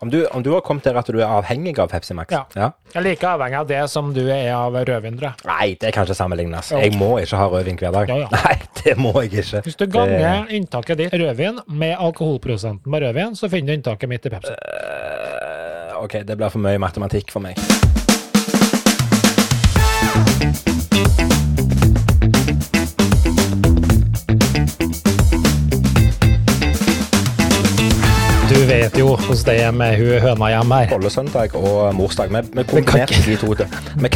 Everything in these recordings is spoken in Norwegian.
Om du, om du har kommet til at du er avhengig av Pepsi Max? Ja. Jeg er like avhengig av det som du er av rødvin. Nei, det kan ikke sammenlignes. Jeg må ikke ha rødvin hver dag. Ja, ja. Nei, det må jeg ikke. Hvis du ganger inntaket ditt rødvin med alkoholprosenten på rødvin, så finner du inntaket mitt i Pepsi. Uh, OK, det blir for mye matematikk for meg. Vet jo hvordan det er med hun høna hjemme her. Bollesøndag og morsdag. Vi, vi kombinerte de to.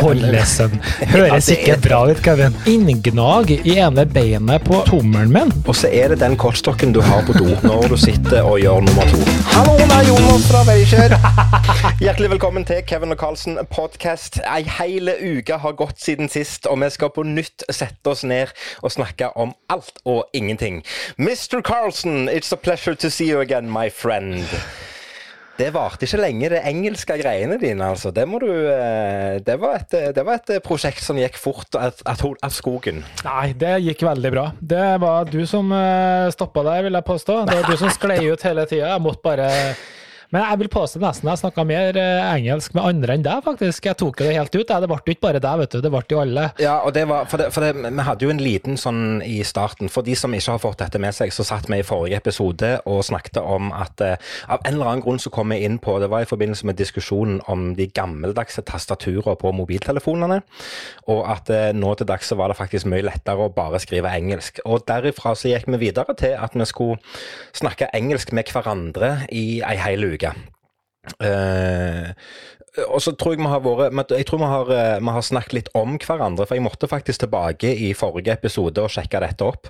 Bollesønn. Høres det ikke er- bra ut, Kevin. Inngnag i ene beinet på tommelen min. Og så er det den kortstokken du har på do når du sitter og gjør nummer to. Hallo, det er Jonas fra Veikjør. Hjertelig velkommen til Kevin og Carlsen podcast. Ei hele uke har gått siden sist, og vi skal på nytt sette oss ned og snakke om alt og ingenting. Mr. Carlsen, it's a pleasure to see you again, my friend. Det varte ikke lenge, det engelske greiene dine, altså. Det du eh, Det var et, det var et prosjekt som gikk fort av, av skogen. Nei, det gikk veldig bra. Det var du som stoppa deg, vil jeg påstå. Det var du som sklei ut hele tida. Jeg måtte bare Men jeg vil påstå nesten jeg snakka mer eh, engelsk med andre enn deg, faktisk. Jeg tok det helt ut. Det ble ikke bare deg, vet du. Det ble jo alle. Ja, og det var, for, det, for det, vi hadde jo en liten sånn i starten. For de som ikke har fått dette med seg, så satt vi i forrige episode og snakket om at eh, av en eller annen grunn så kom vi inn på Det var i forbindelse med diskusjonen om de gammeldagse tastaturene på mobiltelefonene. Og at eh, nå til dags så var det faktisk mye lettere å bare skrive engelsk. Og derifra så gikk vi videre til at vi skulle snakke engelsk med hverandre i ei hel uke. Eh, og så tror jeg vi har vært Jeg tror vi har, eh, vi har snakket litt om hverandre, for jeg måtte faktisk tilbake i forrige episode og sjekke dette opp.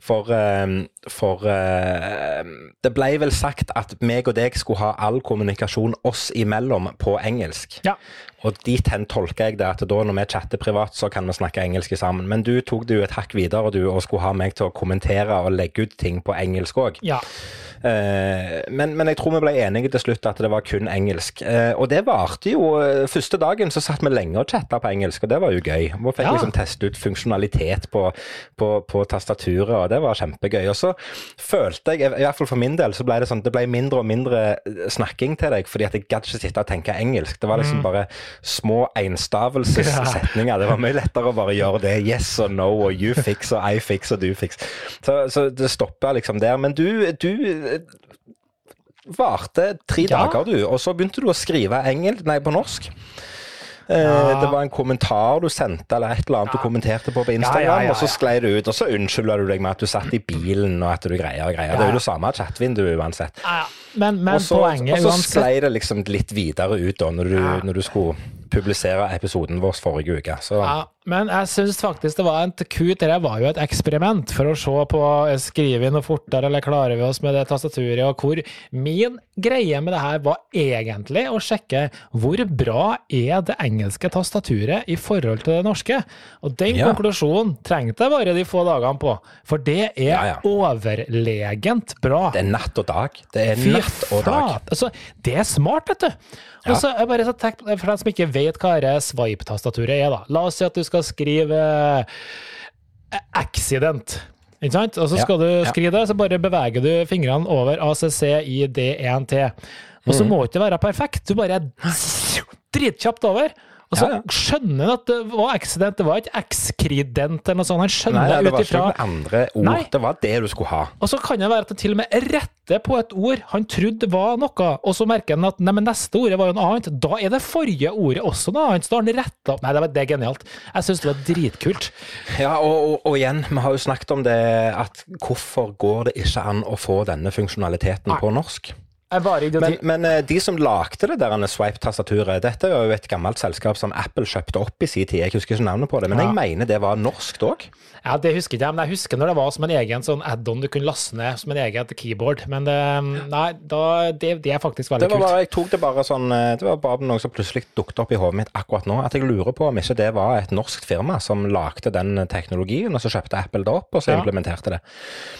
For, eh, for det ble vel sagt at meg og deg skulle ha all kommunikasjon oss imellom på engelsk. Ja. Og dit hen tolker jeg det at da når vi chatter privat, så kan vi snakke engelsk sammen. Men du tok det jo et hakk videre du, og skulle ha meg til å kommentere og legge ut ting på engelsk òg. Ja. Eh, men, men jeg tror vi ble enige til slutt at det var kun engelsk. Eh, og det varte jo eh, Første dagen så satt vi lenge og chatta på engelsk, og det var jo gøy. Vi fikk Ja. liksom teste ut funksjonalitet på, på, på tastaturet, og det var kjempegøy. Og så følte jeg, i hvert fall for min del, så ble det sånn det ble mindre og mindre eh, snakking til deg, fordi at jeg gadd ikke sitte og tenke engelsk. Det var liksom bare små enstavelsessetninger. Det var mye lettere å bare gjøre det. Yes og no og you fix og I fix og du fix. Så, så det stoppa liksom der. Men du, du varte tre Ja. dager, du, og så begynte du å skrive engel, nei, på norsk. Eh, Ja. Det var en kommentar du sendte, eller et eller annet du kommenterte på på Instagram, Ja, ja, ja, og så sklei det ut. Og så unnskylder du deg med at du satt i bilen, og at du greier og greier. Det er jo det samme chatvinduet uansett. Ja, ja. Men, men Og så, poenget og så sklei det liksom litt videre ut da, når du, Ja. når du skulle publisere episoden vår forrige uke. Så Ja, men jeg syns faktisk det var en Q3 var jo et eksperiment for å se på eh, skriver vi noe fortere, eller klarer vi oss med det tastaturet, og hvor min greie med det her var egentlig å sjekke hvor bra er det engelske tastaturet i forhold til det norske. Og den Ja. konklusjonen trengte jeg bare de få dagene på, for det er Ja, ja. overlegent bra. det er natt og dag. Det er Fy natt og dag. Altså, det er smart, vet du. Og så jeg bare så tenk, For dem som ikke vet hva swipe-tastaturet er, da. La oss si at du skal skrive eh, accident. Ikke sant? Og så Ja, skal du ja. skrive det, så bare beveger du fingrene over ACC i D1T. Og Mm. så må ikke være perfekt. Du bare dritkjapt over. Og så Ja, ja. skjønner han at det var accident, det var ikke ekskrident eller noe sånt. Han skjønner Nei, det det var ikke ifra andre ord. Nei. Det var det du skulle ha. og så kan det være at han til og med retter på et ord han trodde var noe, og så merker han at nei, men neste ordet var jo noe annet. Da er det forrige ordet også noe annet, så da har han retta opp. Nei, det, var, det er genialt. Jeg syns det var dritkult. Ja, og, og, og igjen, vi har jo snakket om det at hvorfor går det ikke an å få denne funksjonaliteten Nei. på norsk? Men, men eh, de som lagde det der swipe-tastaturet, dette er jo et gammelt selskap som Apple kjøpte opp i sin tid. Jeg husker ikke navnet på det, men Ja. jeg mener det var norskt òg. Ja, Det husker jeg, men jeg husker når det var som en egen sånn add-on du kunne laste ned som en egen keyboard. Men det, nei, da, det, det er faktisk veldig Det var kult. bare, jeg tok det bare sånn eh, Det var bare noe som plutselig dukket opp i hodet mitt akkurat nå. At jeg lurer på om ikke det var et norsk firma som lagde den teknologien, og så kjøpte Apple det opp, og så Ja. implementerte det.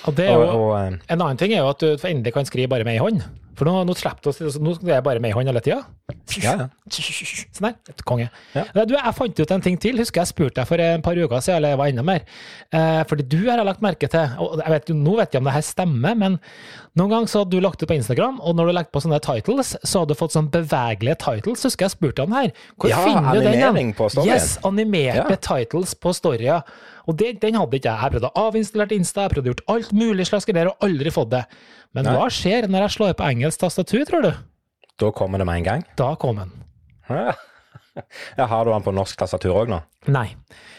Og det Og, og, eh, en annen ting er jo at du endelig kan skrive bare med ei hånd. For nå, nå slipper si- Nå er jeg bare med i hånd hele tida. Ja, ja. Sånn der. Et konge. Ja. Du, jeg fant ut en ting til. Husker jeg spurte deg for et par uker siden, eller jeg var enda mer. Eh, fordi du har jeg lagt merke til, og jeg vet, nå vet jeg om det her stemmer, men noen ganger så hadde du lagt ut på Instagram, og når du legger på sånne titles, så hadde du fått sånn bevegelige titles. Husker jeg spurte om det her. Hvor Ja, finner du den? Yes, animerte Ja. titles på storya. Og det, den hadde ikke jeg. Jeg prøvde å avinstallere Insta, jeg prøvde å gjort alt mulig slags greier, og aldri fått det. Men Nei. hva skjer når jeg slår på engelsk tastatur, tror du? Da kommer det med en gang. Da kommer den. Ja. Ja, har du den på norsk tastatur òg nå? Nei.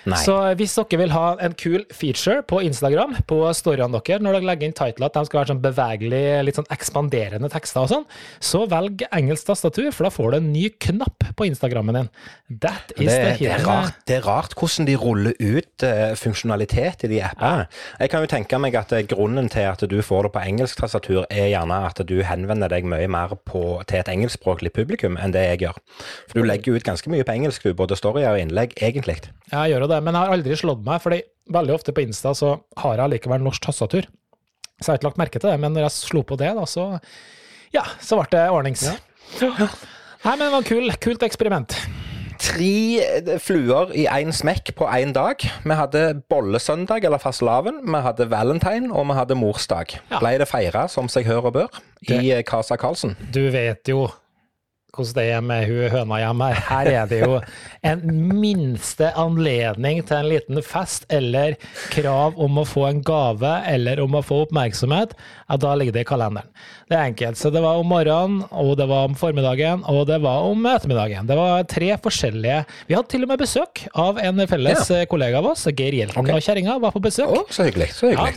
Nei. Så hvis dere vil ha en kul feature på Instagram, på storyene deres, når dere legger inn title at de skal være sånn bevegelig, litt sånn ekspanderende tekster og sånn, så velg engelsk tastatur, for da får du en ny knapp på Instagrammen din. That is Det, the det, er rart, det er rart hvordan de ruller ut uh, funksjonalitet i de appene. Jeg kan jo tenke meg at eh, grunnen til at du får det på engelsk tastatur, er gjerne at du henvender deg mye mer på, til et engelskspråklig publikum enn det jeg gjør. For du legger ut ganske mye på engelsk, du, både storyer og innlegg, egentlig. Ja, jeg gjør jo det, men jeg har aldri slått meg, fordi veldig ofte på Insta så har jeg likevel norsk tastatur. Så jeg har ikke lagt merke til det, men når jeg slo på det, da, så ja, så ble det ordnings. Nei, men det var kul, kult eksperiment. Tre eh, fluer i én smekk på én dag. Vi hadde bollesøndag, eller fastelavn. Vi hadde valentine, og vi hadde morsdag. Ja. Ble det feira som seg hør og bør i Casa Karlsen? Du vet jo hvordan det er med hun høna hjemme her. Her er det jo en minste anledning til en liten fest eller krav om å få en gave eller om å få oppmerksomhet, ja, da ligger det i kalenderen. Det er enkelt. Så det var om morgenen, og det var om formiddagen, og det var om ettermiddagen. Det var tre forskjellige Vi hadde til og med besøk av en felles ja. kollega av oss, Geir Hjelten okay. og kjerringa, var på besøk. Å, så hyggelig. Så Ja.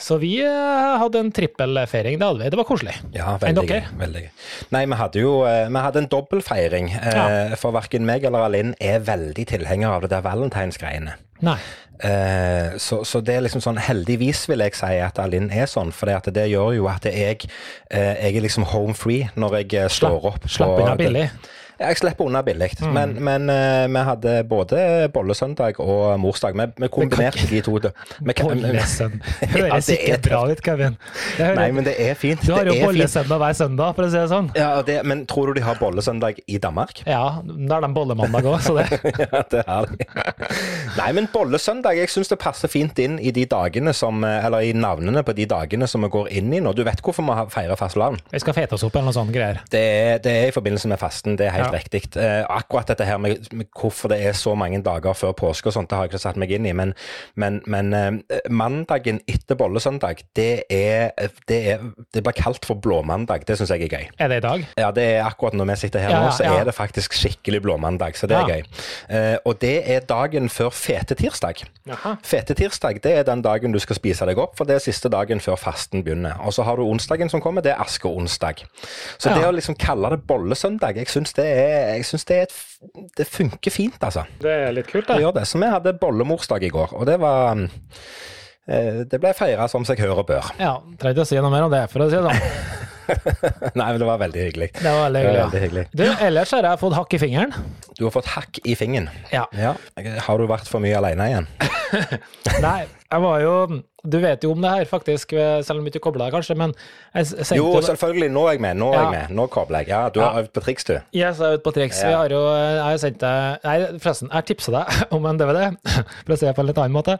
Så vi eh, hadde en trippelfeiring, det hadde vi. Det var koselig. Ja, veldig gøy. Veldig. Nei, vi hadde jo eh, vi hadde en dobbeltfeiring. eh, Ja. For verken meg eller Alinn er veldig tilhenger av det der valentinsgreiene. Nei. Eh, så, så det er liksom sånn Heldigvis vil jeg si at Alinn er sånn, for det, det gjør jo at jeg, eh, jeg er liksom home free når jeg slår opp. Slapp inn unna billig. Jeg slipper unna billig. Mm. Men, men uh, vi hadde både bollesøndag og morsdag. Vi, vi kombinerte de to. Bollesøndag. Høres det ikke bra ut, Kevin. Nei, men det er fint. du har jo bollesøndag hver søndag, for å si det sånn. Ja, det, men tror du de har bollesøndag i Danmark? Ja, da er de bollemandag òg, så det ja, det er det. Nei, men bollesøndag, jeg syns det passer fint inn i de dagene som Eller i navnene på de dagene som vi går inn i nå. Du vet hvorfor vi feirer fastelavn? Vi skal fete oss opp eller noe sånt greier. Det det er i forbindelse med fasten, det er helt Ja. riktig. Eh, akkurat dette her med, med hvorfor det er så mange dager før påske og sånt, det har jeg ikke satt meg inn i. Men, men, men eh, mandagen etter bollesøndag, det er, det er Det blir kalt for blåmandag. Det syns jeg er gøy. Er det i dag? Ja, det er akkurat når vi sitter her Ja, nå, så ja. er det faktisk skikkelig blåmandag. Så det er gøy. Eh, og det er dagen før fetetirsdag. Fete Fetetirsdag det er den dagen du skal spise deg opp, for det er siste dagen før fasten begynner. Og så har du onsdagen som kommer, det er askeonsdag. Så det å liksom kalle det bollesøndag, jeg syns det, er, jeg synes det, er et, det funker fint, altså. Det er litt kult, da. det. gjør det. Så vi hadde bollemorsdag i går, og det var eh, Det ble feira som seg hør og bør. Ja, trenger ikke å si noe mer om det, for å si det sånn. Nei, men det var veldig hyggelig. Det var veldig hyggelig. var hyggelig. veldig hyggelig. Ja. Du, ellers har jeg fått hakk i fingeren. Du har fått hakk i fingeren. Ja. Ja. Har du vært for mye alene igjen? Nei, jeg var jo Du vet jo om det her, faktisk, selv om du ikke kobla deg, kanskje, men jeg sendte Jo, selvfølgelig. Nå er jeg med. Nå er Ja. jeg med. Nå kobler jeg. Ja, du har øvd på triks, du. Yes, jeg har øvd på triks. Vi har jo, jeg har sendt deg Nei, forresten, jeg har tipsa deg om en DVD, for å si det på en litt annen måte.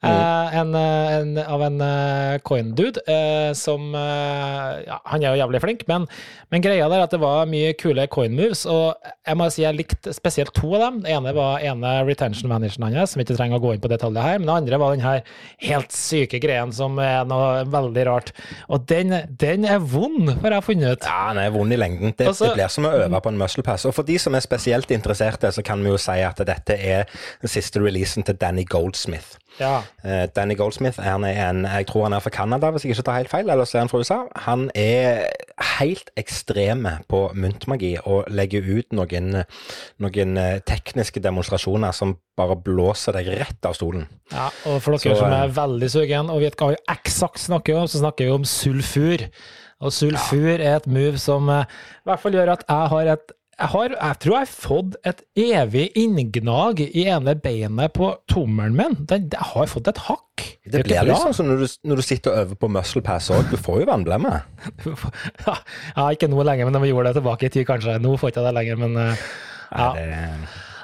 Eh, en, eh, en, av en uh, coin-dude eh, som eh, ja, Han er jo jævlig flink, men, men greia der er at det var mye kule coin-moves, og jeg må si jeg likte spesielt to av dem. Det ene var ene retention manageren hans, som ikke trenger å gå inn på detaljer her, men det andre var den her helt syke greiene som er noe veldig rart. Og den, den er vond, har jeg funnet ut. Ja, den er vond i lengden. Det, Altså- det blir som å øve på en muscle pass. Og for de som er spesielt interesserte, så kan vi jo si at dette er den siste releasen til Danny Goldsmith. Ja. Eh, Danny Goldsmith er han er en, jeg tror han er fra Canada, hvis jeg ikke tar helt feil, eller så er han fra USA. Han er helt ekstreme på myntmagi og legger ut noen, noen eh, tekniske demonstrasjoner som bare blåser deg rett av stolen. Ja, og for dere Så, som eh, er veldig sugen og vet hva eksakt snakker om, så snakker vi om sulfur. Og sulfur er et move som eh, i hvert fall gjør at jeg har et jeg, har, jeg tror jeg har fått et evig inngnag i ene beinet på tommelen min. Jeg har fått et hakk. Det det blir liksom sånn som når du, når du sitter og øver på muscle pass òg. Du får jo vannblemme. ja, ikke nå lenger, men vi gjorde det tilbake i tid, kanskje. Nå får jeg ikke det lenger, men eh, ja.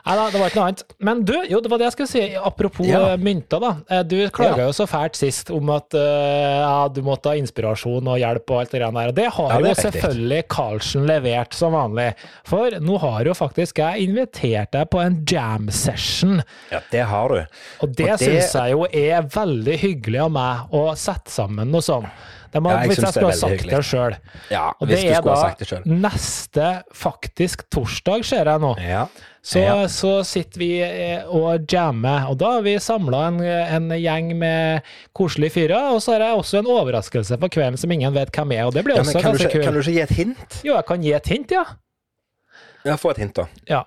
Nei da, det var ikke noe annet. Men du, jo, det var det jeg skulle si. Apropos Ja. eh, mynter, da. Eh, Du klaga Ja. jo så fælt sist om at eh, ja, du måtte ha inspirasjon og hjelp og alt det der. Og det har Ja, det jo selvfølgelig Karlsen levert som vanlig. For nå har jo faktisk jeg invitert deg på en jam session. Ja, det har du. Og det, Og det- syns jeg jo er veldig hyggelig av meg å sette sammen noe sånt. Det må, Ja, jeg hvis jeg skulle ha sagt sagt det sjøl. Ja, Og det er da neste faktisk torsdag, ser jeg nå. Ja. Så, så sitter vi eh, og jammer, og da har vi samla en, en gjeng med koselige fyrer. Og så har jeg også en overraskelse for kvelden som ingen vet hvem er, og det blir også kan, du ganske ikke, kan du ikke gi et hint? Jo, jeg kan gi et hint, ja. Ja, Få et hint, da. ja.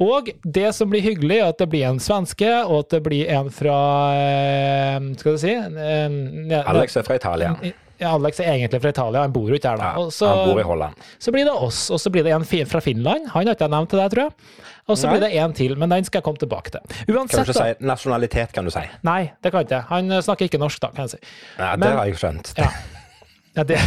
Og det som blir hyggelig, er at det blir en svenske, og at det blir en fra eh, Skal du si en, en, Alex er fra Italia. Ja, Alex er egentlig fra Italia, han bor jo ikke her da. Og så- han bor i Holland. Så blir det oss, og så blir det en fra Finland. Han har ikke jeg nevnt til deg, tror jeg. Og så blir det en til, men den skal jeg komme tilbake til. Kan du ikke si nasjonalitet, kan du si? Nei, det kan jeg ikke. Han eh, snakker ikke norsk, da, kan jeg si. Ja, Men- det har jeg skjønt. Ja. Ja, det,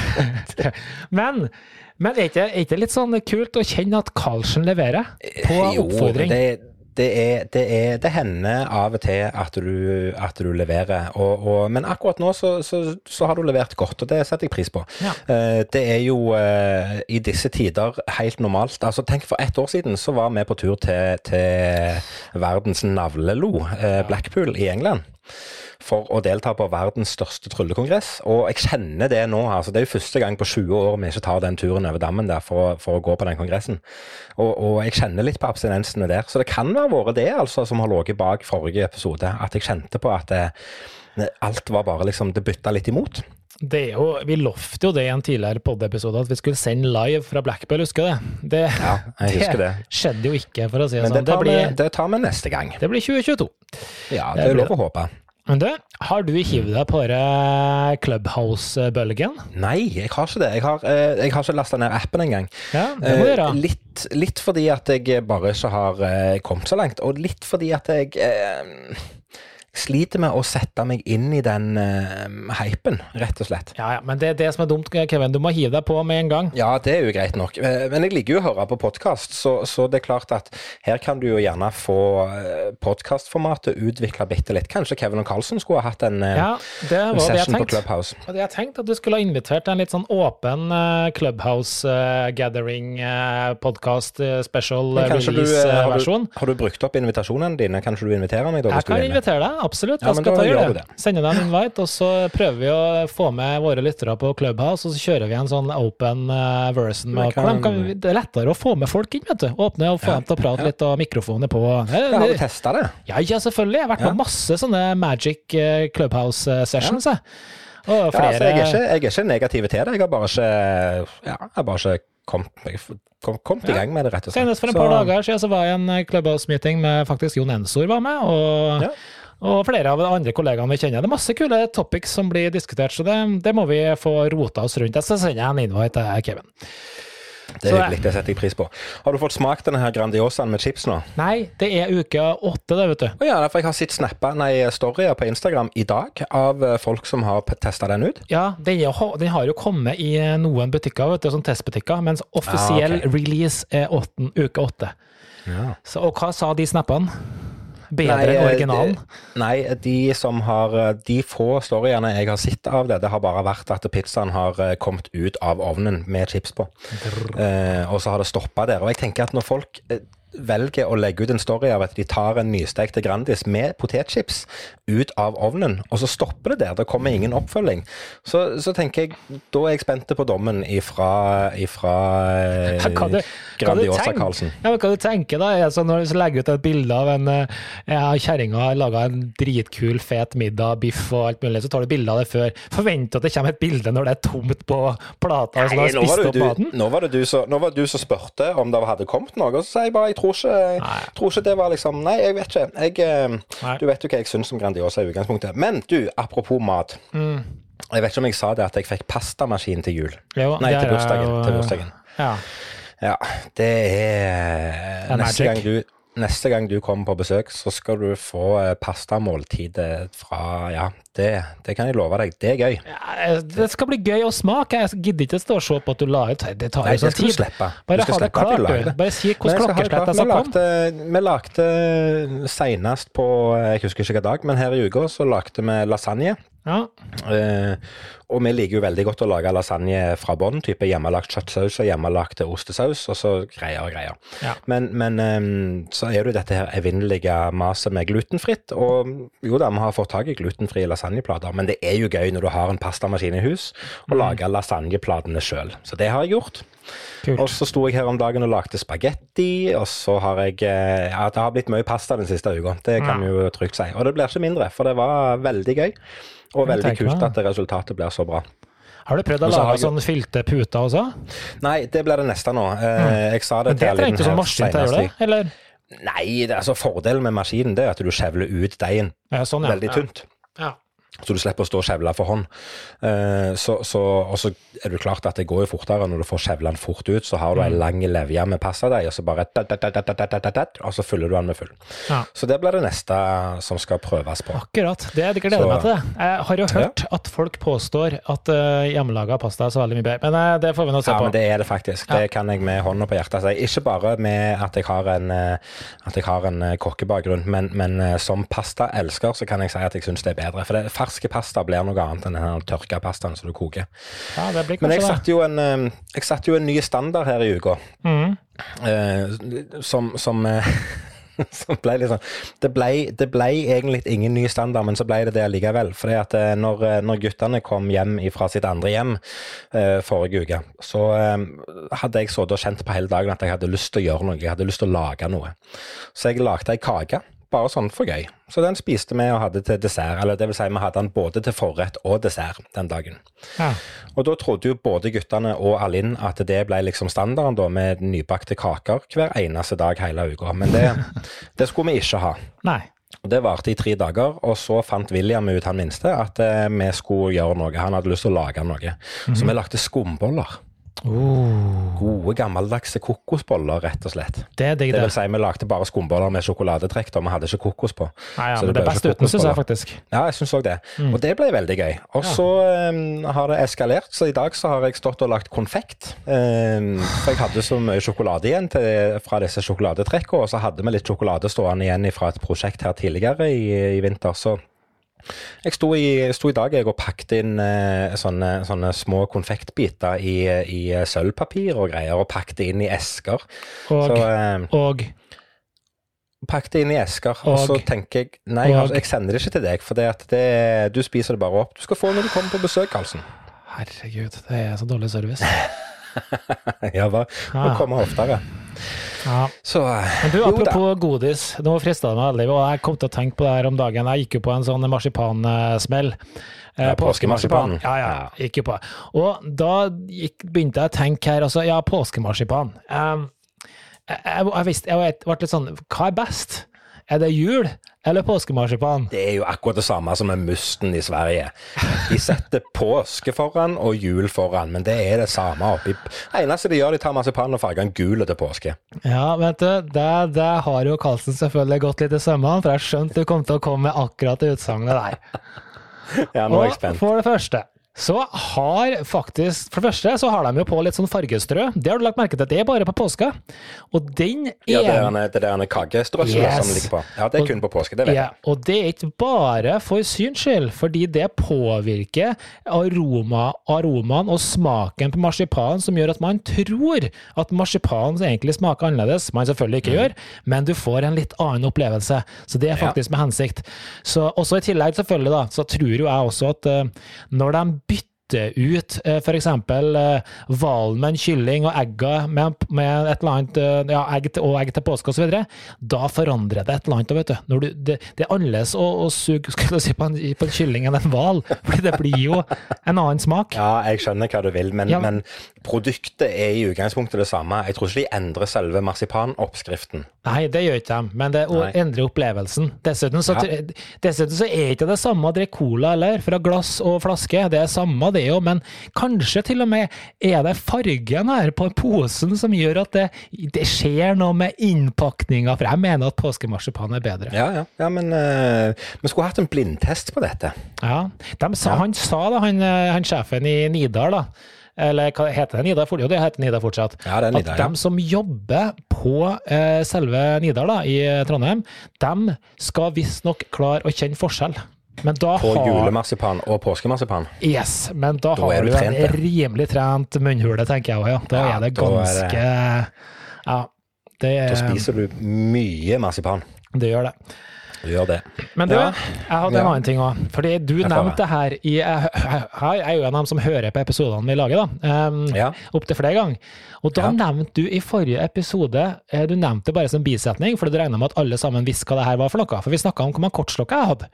det. Men, men er ikke er ikke litt sånn kult å kjenne at Karlsen leverer på Jo. Det, det, er, det, er, det hender av og til at du, at du leverer, og, og, men akkurat nå så, så, så har du levert godt, og det setter jeg pris på. Ja. Eh, det er jo eh, i disse tider helt normalt. Altså, tenk For ett år siden så var vi på tur til, til verdens navlelo, eh, Blackpool i England. For å delta på verdens største tryllekongress. Og jeg kjenner det nå. altså Det er jo første gang på 20 år vi ikke tar den turen over dammen der for, for å gå på den kongressen. Og, og jeg kjenner litt på abstinensene der. Så det kan ha vært det altså som har ligget bak forrige episode. At jeg kjente på at det, alt var bare liksom Det bytta litt imot. Det er jo, vi lovte jo det i en tidligere pod-episode, at vi skulle sende live fra Blackpool, husker du det? Det, Ja, jeg husker det. det skjedde jo ikke, for å si det Men sånn. det Det tar, vi, det tar vi neste gang. det blir 2022. Ja, Det det er lov å håpe. Men du, har du hivd deg på Clubhouse-bølgen? Nei, jeg har ikke det. Jeg har, eh, jeg har ikke lasta ned appen engang. Ja, det må du Eh, gjøre. litt, litt fordi at jeg bare ikke har eh, kommet så langt, og litt fordi at jeg sliter med å sette meg inn i den uh, hypen, rett og slett. Ja, ja, men det er det som er dumt, Kevin. Du må hive deg på med en gang. Ja, det er jo greit nok, Eh, men jeg liker jo å høre på podkast, så, så det er klart at her kan du jo gjerne få eh, podkastformatet utvikla bitte litt. Kanskje Kevin og Carlsen skulle ha hatt en, eh, Ja, det en det session på. Clubhouse. Og Jeg tenkte at du skulle ha invitert en litt sånn åpen uh, Clubhouse uh, Gathering uh, podcast uh, special uh, har, release-versjon. du, har du brukt opp invitasjonene dine? Kanskje du inviterer meg? da? Jeg kan invitere deg, absolutt. Ja, Jeg skal ta gjør gjøre det. Sende deg en invite, og så prøver vi å få med våre lyttere på Clubhouse, og så kjører vi en sånn open uh, version. Med, kan- kan vi, det er lettere å få med folk inn, vet du. Åpne og få Ja, dem til å prate ja. litt, og mikrofonen er på. Jeg, Ja, har du testa det? Ja, ja, selvfølgelig. Jeg har vært Ja. på masse sånne Magic uh, Clubhouse uh, sessions, jeg. Og Ja, altså, jeg, er ikke, jeg er ikke negativ til det. Jeg har bare ikke, ja, jeg har bare ikke kommet kom, kom i gang med det, rett og slett. Senest for en Så- par dager siden så var jeg i en eh, Clubhouse-meeting med faktisk Jon Ensor var med, og, Ja. Og flere av de andre kollegaene vi kjenner. Det er masse kule topics som blir diskutert, så det, det må vi få rota oss rundt. Jeg skal sende en invite til Kevin. Det er Så- hyggelig, det setter jeg pris på. Har du fått smakt denne her Grandiosaen med chips nå? Nei, det er uke åtte, det, vet du. Å ja, for jeg har sett snapper, nei, storyer på Instagram i dag av eh, folk som har testa den ut. Ja, den, den har jo kommet i eh, noen butikker, vet du, sånn testbutikker, mens offisiell Ah, okay. release er åtten, uke åtte. Ja. Så, og hva sa de snappene? Bedre enn eh, originalen? Nei, de som har eh, De få storyene jeg har sett av det, det har bare vært at pizzaen har eh, kommet ut av ovnen med chips på. Eh, og så har det stoppa der. Og jeg tenker at når folk eh, velger å legge ut en story av at de tar en nystekte Grandis med potetchips ut av ovnen, og så stopper det der, det kommer ingen oppfølging, så, så tenker jeg Da er jeg spent på dommen ifra, ifra eh, Hva du- Grandiosa tenker- Karlsen. Ja, men hva du tenker da, sånn når du legger ut et bilde av en eh, ja, kjerringa har laga en dritkul, fet middag, biff og alt mulig, så tar du bilde av det før. Forventer at det kommer et bilde når det er tomt på plata, og så Nei, nå var, du, du nå var det du som spurte om det hadde kommet noe, og så sier jeg bare jeg tror ikke, tror ikke det var liksom Nei, jeg vet ikke. Jeg, eh, du vet jo hva jeg syns om Grandiosa i utgangspunktet. Men du, apropos mat. Mm. Jeg vet ikke om jeg sa det at jeg fikk pastamaskin til jul. Jo, Nei, til bursdagen. Til bursdagen. Ja. Ja, det er neste gang, du, neste gang du kommer på besøk, så skal du få eh, pastamåltidet fra Ja, det, det kan jeg love deg. Det er gøy. Ja, det skal bli gøy å smake. Jeg gidder ikke stå og se på at du la ut. Det tar Nei, jo sånn tid. Bare ha det klart, du. Bare si hvordan klokkesletta som kom. Vi lagde, vi senest på Jeg husker ikke hvilken dag, men her i uka så lagde vi lasagne. Ja. Eh, og vi liker jo veldig godt å lage lasagne fra bånn, type hjemmelagt kjøttsaus og hjemmelagt ostesaus, og så greier og greier. Ja. Men, men eh, så er det jo dette her evinnelige maset med glutenfritt. Og jo da, vi har fått tak i glutenfrie lasagneplater, men det er jo gøy når du har en pastamaskin i hus, Mm. å lage lasagneplatene sjøl. Så det har jeg gjort. Kult. Og så sto jeg her om dagen og lagde spagetti, og så har jeg eh, Ja, det har blitt mye pasta den siste uka, det kan vi jo trygt si. Og det blir ikke mindre, for det var veldig gøy. Og veldig kult at resultatet blir så bra. Har du prøvd å lage jeg- sånn fylte puter også? Nei, det blir det neste nå. Mm. Jeg sa det Mm. Men det til Alin ikke sånn maskin til å gjøre senest det? Eller? Nei, det, altså fordelen med maskinen det er at du skjevler ut deigen Ja, sånn, ja. veldig tynt. Ja. Så du slipper å stå og skjevle for hånd. Eh, så, så, og så er det klart at det går jo fortere når du får skjevla den fort ut. Så har du ei mm. lang levje med passadeig, og så bare Og så fyller du den med full. Ja. Så det blir det neste som skal prøves på. Akkurat. Det, det gleder så, meg til. Jeg har jo hørt ja. at folk påstår at eh, uh, hjemmelaga pasta er så veldig mye bedre, men uh, det får vi nå se ja, på. Ja, men det er det faktisk. Det kan jeg med hånda på hjertet si. Ikke bare med at jeg har en, eh, at jeg har en kokkebakgrunn, men, men som pastaelsker så kan jeg si at jeg syns det er bedre. for det er ferske pasta blir noe annet enn den tørka pastaen som du koker. Ja, det blir Men jeg satte jo en, eh, jeg satte jo en ny standard her i uka, mm. eh, som, som eh, som ble sånn, det, ble, det ble egentlig ingen ny standard, men så ble det det likevel. For når, når guttene kom hjem fra sitt andre hjem eh, forrige uke, så eh, hadde jeg sittet og kjent på hele dagen at jeg hadde lyst til å gjøre noe. Jeg hadde lyst til å lage noe. Så jeg lagde ei kake. Bare sånn for gøy. Så den spiste vi og hadde til dessert. Eller det vil si, vi hadde den både til forrett og dessert den dagen. Ja. Og da trodde jo både guttene og Alinn at det ble liksom standarden da, med nybakte kaker hver eneste dag hele uka. Men det, det skulle vi ikke ha. Nei. Og Det varte i tre dager, og så fant William ut, han minste, at eh, vi skulle gjøre noe. Han hadde lyst til å lage noe. Så vi lagde skumboller. Oh, Gode, gammeldagse kokosboller, rett og slett. det det, Det det. vil si, vi lagde bare skumboller med sjokoladetrekk, da vi hadde ikke kokos på. Nei, ja, så men det er best uten, syns jeg faktisk. Ja, jeg syns òg det. Og det ble veldig gøy. Og så eh, har det eskalert, så i dag så har jeg stått og lagt konfekt. Um, for jeg hadde så mye sjokolade igjen til, fra disse sjokoladetrekkene, og så hadde vi litt sjokolade stående igjen fra et prosjekt her tidligere i, i vinter. så jeg sto i, sto i dag jeg og pakket inn eh, sånne, sånne små konfektbiter i, i sølvpapir og greier, og pakket inn i esker. Og, Så eh, og pakket inn i esker, og, Og- så tenker jeg Nei, altså, jeg sender det ikke til deg, for det at det, du spiser det bare opp. Du skal få når du kommer på besøk, Karlsen. Herregud, det er så dårlig service. ja, bare må Ah. komme oftere. Ja. Så Men du, apropos godis, nå frista det meg veldig, og jeg kom til å tenke på det her om dagen. Jeg gikk jo på en sånn marsipansmell. Eh, Ja, påskemarsipan. Ja, ja, gikk jo på. Og da gikk, begynte jeg å tenke her, altså, ja, påskemarsipan. Um, jeg, jeg, jeg, visste, jeg ble litt sånn, hva er best? Er det jul eller påskemarsipan? Det er jo akkurat det samme som med musten i Sverige. De setter påske foran og jul foran, men det er det samme oppi Eneste de gjør, de tar marsipan og farger den gul til påske. Ja, vet du, det, det har jo Karlsen selvfølgelig gått litt i sømmene, for jeg skjønte du kom til å komme med akkurat det utsagnet der. Ja, nå er jeg Og for det første, så har faktisk For det første så har de jo på litt sånn fargestrø. Det har du lagt merke til, det er bare på påska. Og den Ja, det er er det der kakestrøsselet Yes. som ligger på. Ja, det er kun på påske, det vet ja, jeg. og det er ikke bare for syns skyld, fordi det påvirker aroma, aromaen og smaken på marsipan, som gjør at man tror at marsipan egentlig smaker annerledes, man selvfølgelig ikke gjør, men du får en litt annen opplevelse. Så det er Ja. faktisk med hensikt. Så også i tillegg, selvfølgelig, da, så tror jo jeg også at uh, når de bytter ut f.eks. for eksempel eh, hvalen med en kylling og egga med, med et eller annet eh, ja, egg til, og egg til påske osv., da forandrer det et eller annet. Vet du. Når du, det, det er annerledes å, å suge si, på, en, på en kylling enn en hval, for det blir jo en annen smak. Ja, jeg skjønner hva du vil, men, Ja. men produktet er i utgangspunktet det samme. Jeg tror ikke de endrer selve marsipanoppskriften. Nei, det gjør ikke de, men det endrer opplevelsen. Dessuten så, Ja. dessuten så er ikke det samme å drikke cola heller, fra glass og flaske. Det er samme det det jo, men kanskje til og med er det fargen her på posen som gjør at det, det skjer noe med innpakninga, for jeg mener at påskemarsipan er bedre. Ja, ja. ja men uh, vi skulle hatt en blindtest på dette. Ja, sa, Han sa da, han, eh, han sjefen i Nidar, da eller hva heter det Nidar? Jo, det heter Nidar fortsatt. Ja, det er Nidar, at de som jobber på eh, selve Nidar da, i Trondheim, de skal visstnok klare å kjenne forskjell. På har... julemarsipan og påskemarsipan? Yes, men da, da har du en rimelig trent munnhule, tenker jeg òg. Ja. Da ja, er det ganske er det... Ja. Det er... Da spiser du mye marsipan. Det gjør det. Gjør det. Men du, ja. jeg hadde en annen ting òg. Fordi du nevnte det her i Jeg er jo en av dem som hører på episodene vi lager, da. Um, ja. Opptil flere ganger. Og da ja. nevnte du i forrige episode eh, Du nevnte det bare som bisetning, for du regna med at alle sammen visste hva det her var for noe. For vi snakka om hvor mange kortslokker jeg hadde.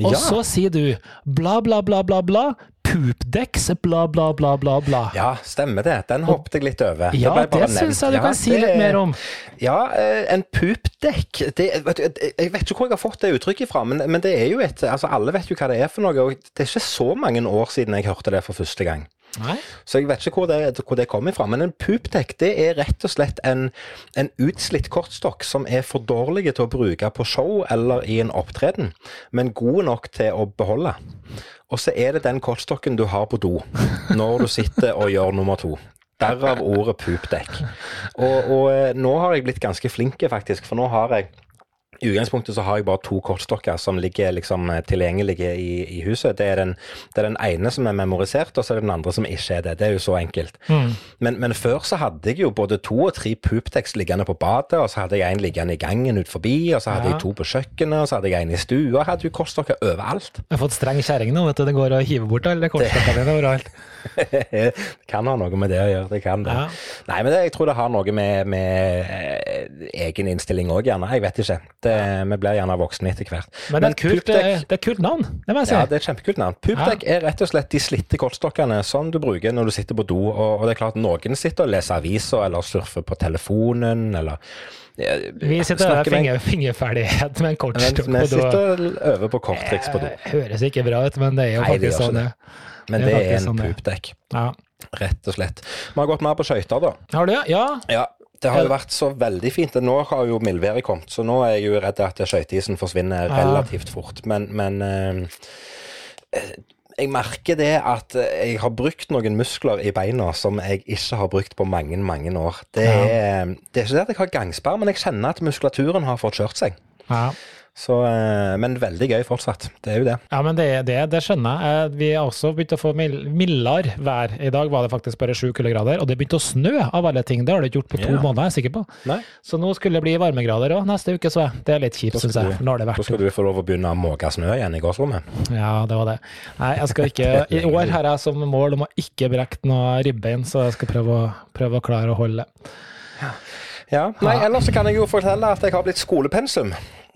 Og så sier du bla, bla, bla, bla, bla Poopdex, bla, bla, bla, bla, bla. Ja, stemmer det. Den hoppet jeg litt over. Ja, det, det syns jeg du ja, kan si det, litt mer om. Ja, eh, en poopdekk Jeg vet ikke hvor jeg har fått det uttrykket fra, men, men, det er jo et altså Alle vet jo hva det er for noe, og det er ikke så mange år siden jeg hørte det for første gang. Nei. Så jeg vet ikke hvor det, hvor det kommer fra. Men en poopdeck det er rett og slett en, en utslitt kortstokk som er for dårlig til å bruke på show eller i en opptreden, men god nok til å beholde. Og så er det den kortstokken du har på do når du sitter og gjør nummer to. Derav ordet poopdekk. Og, og eh, nå har jeg blitt ganske flink, faktisk, for nå har jeg i utgangspunktet så har jeg bare to kortstokker som ligger liksom eh, tilgjengelige i, i huset. Det er, den, det er, den, ene som er memorisert, og så er det den andre som ikke er det. Det er jo så enkelt. Mm. Men, men, før så hadde jeg jo både to og tre pooptekst liggende på badet, og så hadde jeg en liggende i gangen ut forbi, og så hadde ja. jeg to på kjøkkenet, og så hadde jeg en i stua. Jeg hadde jo kortstokker overalt. Jeg har fått streng kjerring nå, vet du. Det går å hive bort alle kortstokkene dine overalt. det kan ha noe med det å gjøre, det kan det. Ja. Nei, men det, jeg tror det har noe med, med eh, egen innstilling òg, gjerne. Jeg vet ikke. Det, vi blir gjerne voksne etter hvert. Men, det, er kult, det, er et kult navn, det må jeg si. Ja, det er et kjempekult navn. Poopdeck ja. er rett og slett de slitte kortstokkene som du bruker når du sitter på do. Og, og det er klart noen sitter og leser aviser eller surfer på telefonen eller vi sitter og finger, fingerferdighet med en kortstokk på do. Vi sitter og øver på korttriks på do. Det høres ikke bra ut, men det er jo Nei, faktisk sånn det. Men det, det er, en sånn pupdekk. Ja. Rett og slett. Vi har gått mer på skøyter, da. Har du? Ja. ja. Det har jo vært så veldig fint. Nå har jo mildværet kommet, så nå er jeg jo redd at skøyteisen forsvinner relativt fort. Men, men eh, jeg merker det at jeg har brukt noen muskler i beina som jeg ikke har brukt på mange, mange år. Det er, det er ikke det at jeg har gangsperre, men jeg kjenner at muskulaturen har fått kjørt seg. Ja. Så, eh, men veldig gøy fortsatt. Det er jo det. Ja, men det, det, det skjønner jeg. Eh, vi har også begynt å få mildere vær. I dag var det faktisk bare sju kuldegrader, og det begynte å snø av alle ting. Det har det ikke gjort på to ja. måneder, jeg er sikker på. Nei. Så nå skulle det bli varmegrader òg neste uke, så det er litt kjipt, syns jeg. Nå har det vært Da skal du få lov å begynne å måke snø igjen i gårdsrommet. Ja, det var det. Nei, jeg skal ikke I år har jeg som mål om å ikke brekke noe ribbein, så jeg skal prøve å, prøve å klare å holde. Ja. Ja. Nei, ellers kan jeg jo fortelle at jeg har blitt skolepensum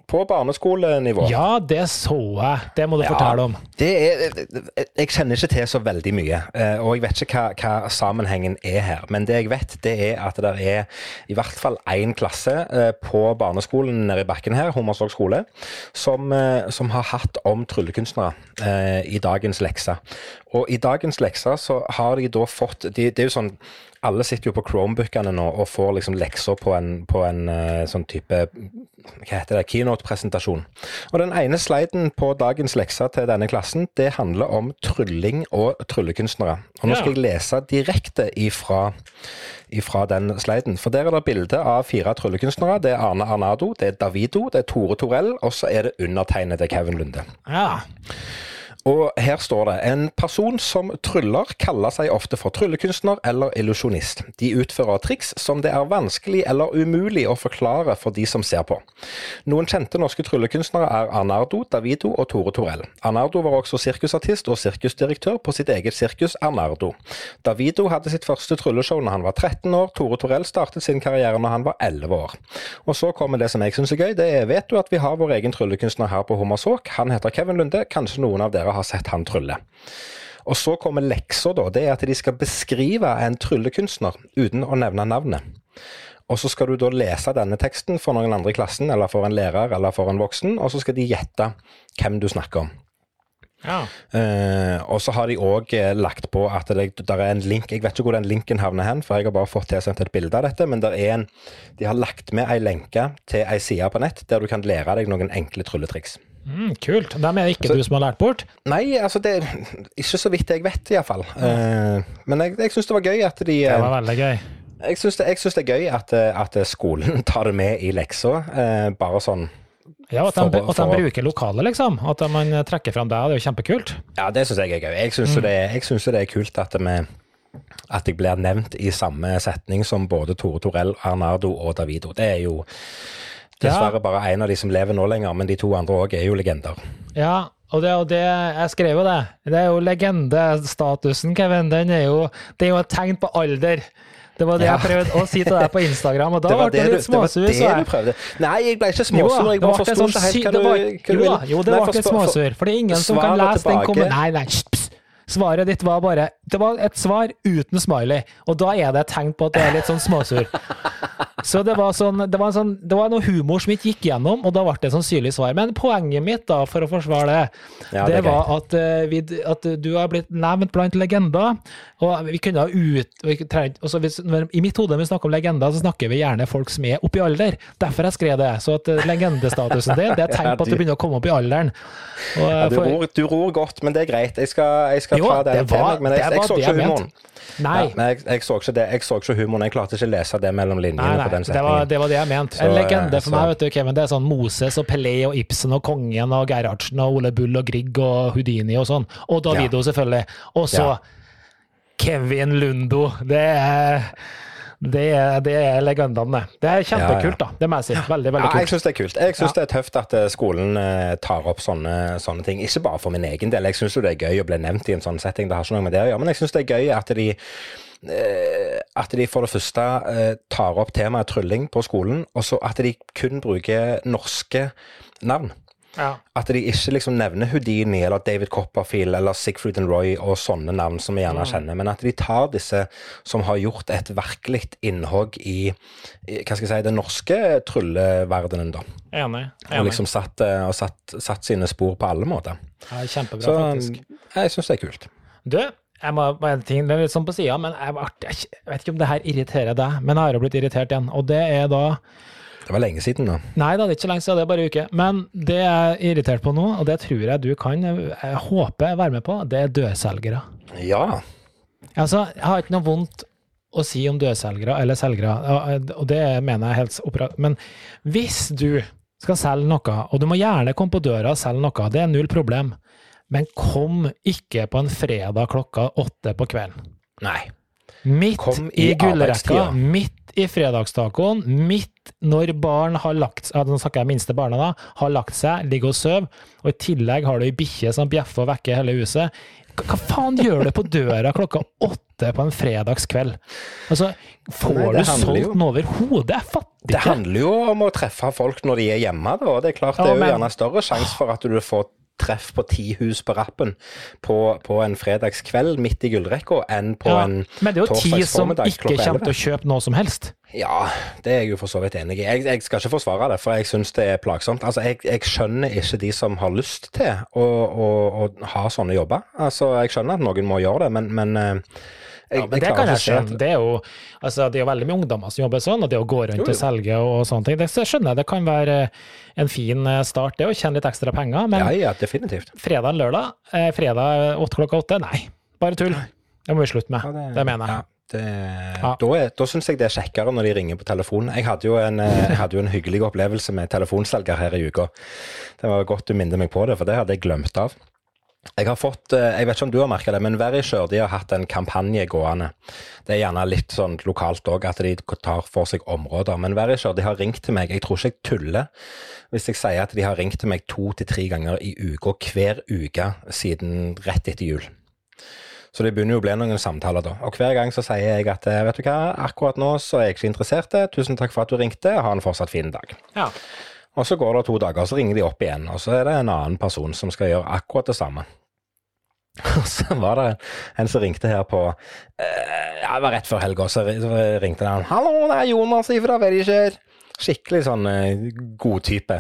på barneskolenivå. Ja, det så jeg. Det må du ja, fortelle om. Er, jeg kjenner ikke til så veldig mye, eh, og jeg vet ikke hva, hva, sammenhengen er her. Men det jeg vet, det er at det er i hvert fall én klasse eh, på barneskolen nede i bakken her, Hummersåk skole, som, eh, som, har hatt om tryllekunstnere i dagens lekse. Og i dagens lekser så har de da fått de, Det er jo sånn alle sitter jo på Chromebookene nå og får liksom lekser på en, på en uh, sånn type hva heter det, keynote-presentasjon. Og Den ene sliden på dagens lekser til denne klassen det handler om trylling og tryllekunstnere. Og Nå skal jeg lese direkte ifra, ifra den sliden. For Der er det bilde av fire tryllekunstnere. Det er Arne Arnado, det er Davido, det er Tore Torell, og så er det undertegnede Kevin Lunde. Ja. Og her står det en person som tryller, kaller seg ofte for tryllekunstner eller illusjonist. De utfører triks som det er vanskelig eller umulig å forklare for de som ser på. Noen kjente norske tryllekunstnere er Arnardo, Davido og Tore Torell. Arnardo var også sirkusartist og sirkusdirektør på sitt eget sirkus Arnardo. Davido hadde sitt første trylleshow når han var 13 år, Tore Torell startet sin karriere når han var 11 år. Og så kommer det som jeg syns er gøy, det er vet du at vi har vår egen tryllekunstner her på Hummersåk. Han heter Kevin Lunde, kanskje noen av dere har sett han trylle. Og så kommer leksa, da. Det er at de skal beskrive en tryllekunstner uten å nevne navnet. Og så skal du da lese denne teksten for noen andre i klassen, eller for en lærer eller for en voksen, og så skal de gjette hvem du snakker om. Ja. Uh, og så har de òg lagt på at det der er en link Jeg vet ikke hvor den linken havner hen, for jeg har bare fått tilsendt et bilde av dette. Men er en, de har lagt med ei lenke til ei side på nett der du kan lære deg noen enkle trylletriks. Mm, kult. Dem er det ikke Så- du som har lært bort? Nei, altså det Ikke så vidt jeg vet, iallfall. Uh, men jeg, jeg syns det var gøy at de Det eh, var veldig gøy. Jeg syns det, det er gøy at, eh, at skolen tar det med i leksa. uh, bare sånn Ja, At de, For at de bruker lokalet, liksom. At man trekker fram det. Det er jo kjempekult. Ja, det syns jeg er gøy. Jeg syns mm. det, det er kult at vi at jeg blir nevnt i samme setning som både Tore Torell, Arnardo og Davido. Det er jo dessverre bare en av de som lever nå lenger, men de to andre òg er jo legender. Ja, og det, og det Jeg skrev jo det. Det er jo legendestatusen, Kevin. Den er jo Det er jo et tegn på alder. Det var det Ja. jeg prøvde å si til deg på Instagram, og da ble det, det litt litt det, var det du prøvde. Nei, jeg ble ikke småsur. Jeg bare forsto sånn ikke helt hva du, hva du Jo det var ikke småsur. For det er ingen som kan lese den kommentaren. Nei, nei. Svaret ditt var bare Det var et svar uten smiley, og da er det et tegn på at det er litt sånn småsur. Så det var, sånn, det, var sånn, det var noe humor som ikke gikk gjennom, og da ble det et sannsynlig svar. Men poenget mitt, da, for å forsvare det, Ja, det, det var at, eh, vi, at du har blitt nevnt blant legender. Og vi kunne ha ut vi også hvis, I mitt hode når vi snakker om legender, så snakker vi gjerne folk som er oppe i alder. Derfor jeg skrev det. Så at eh, legendestatusen din, det er tegn på at du begynner å komme opp i alderen. Og, Ja, du, for- ror, du ror godt, men det er greit. Jeg skal, jeg skal Jo, ta det, det til meg. Men jeg, jeg, jeg, så ikke humoren. Nei. Ja, jeg, jeg så ikke det. Jeg så ikke humoren. Jeg klarte ikke å lese det mellom linjene Nei, på nei, den det var, det var det jeg mente. En legende eh, for så- meg, vet du, Kevin, det er sånn Moses og Pelé og Ibsen og Kongen og Gerhardsen og Ole Bull og Grieg og Houdini og sånn. Og Davido, selvfølgelig. Og så Ja. Kevin Lundo. Det er det er, det er legendene. Det er kjempekult, da. Det må jeg si. Veldig, veldig Ja, jeg kult. syns det er kult. Jeg syns det er tøft at eh, skolen eh, tar opp sånne, sånne ting. Ikke bare for min egen del. Jeg syns jo det er gøy å bli nevnt i en sånn setting, det har ikke noe med det å gjøre. Men jeg syns det er gøy at de eh, at de for det første tar opp temaet trylling på skolen, og så at de kun bruker norske navn. Ja. At de ikke liksom nevner Houdini eller David Copperfield eller Sigfrid and Roy og sånne navn som vi gjerne kjenner, men at de tar disse som har gjort et virkelig innhogg i, i hva skal jeg si, den norske trylleverdenen, da. Enig. Og liksom satt, eh, og satt, satt sine spor på alle måter. Ja, kjempebra, Så faktisk. jeg syns det er kult. Du, jeg må bare en ting, det er litt sånn på sida, men jeg, jeg, vet ikke om det her irriterer deg, men jeg har jo blitt irritert igjen. Og det er da Det var lenge siden da. Nei da, det er ikke lenge siden, det er bare en uke. Men det jeg er irritert på nå, og det tror jeg du kan, jeg håper være med på, det er dødselgere. Ja. Altså, jeg har ikke noe vondt å si om dødselgere eller selgere, og- og det mener jeg helt opera... Men hvis du skal selge noe, og du må gjerne komme på døra og selge noe, det er null problem, men kom ikke på en fredag klokka åtte på kvelden. Nei. Midt Kom i, i gullrekka, midt i fredagstacoen, midt når barn har lagt seg, Nå snakker jeg minste barna, da. Har lagt seg, ligger og sover, og i tillegg har du ei bikkje som bjeffer og vekker hele huset. Hva, faen gjør du på døra klokka åtte på en fredagskveld? Altså, får Nei, du solgt den over hodet? Jeg fatter Det handler jo om å treffe folk når de er hjemme, da. Det er klart det er jo men- gjerne større sjanse for at du får treff på ti hus på rappen på, på en fredagskveld midt i gullrekka enn på Ja, en men det er jo ti som ikke kommer til å kjøpe noe som helst. Ja, det er jeg jo for så vidt enig i. Jeg, jeg skal ikke forsvare det, for jeg syns det er plagsomt. Altså, jeg, jeg skjønner ikke de som har lyst til å, å, å ha sånne jobber. Altså, jeg skjønner at noen må gjøre det, men, men eh, jeg, Ja, men det kan jeg skjønne. Det er jo altså, det er jo veldig mye ungdommer som jobber sånn, og det å gå rundt Jo, jo. og selge og sånne ting, det skjønner jeg. Det kan være en fin eh, start, det å tjene litt ekstra penger. Men Ja, ja, definitivt. fredag lørdag, eh, fredag åtte klokka åtte, nei. Bare tull. Det må vi slutte med. Ja, det, mener jeg. Ja, det, Ja. Da, er- da syns jeg det er kjekkere når de ringer på telefonen. Jeg hadde jo en, eh, hadde jo en hyggelig opplevelse med telefonselger her i uka. Det var godt du minnet meg på det, for det hadde jeg glemt av. Jeg har fått, eh, jeg vet ikke om du har merka det, men Verisure de har hatt en kampanje gående. Det er gjerne litt sånn lokalt òg, at de tar for seg områder. Men Verisure de har ringt til meg, jeg tror ikke jeg tuller hvis jeg sier at de har ringt til meg to til tre ganger i uka hver uke siden rett etter jul. Så det begynner jo å bli noen samtaler da. Og hver gang så sier jeg at eh, vet du hva, akkurat nå så er jeg ikke interessert. Tusen takk for at du ringte, ha en fortsatt fin dag. Ja. Og så går det to dager, så ringer de opp igjen, og så er det en annen person som skal gjøre akkurat det samme. Så var det en som ringte her på eh, Ja, det var rett før helga, så ringte han 'Hallo, det er Jonas fra Verisjer'. Skikkelig sånn eh, god type.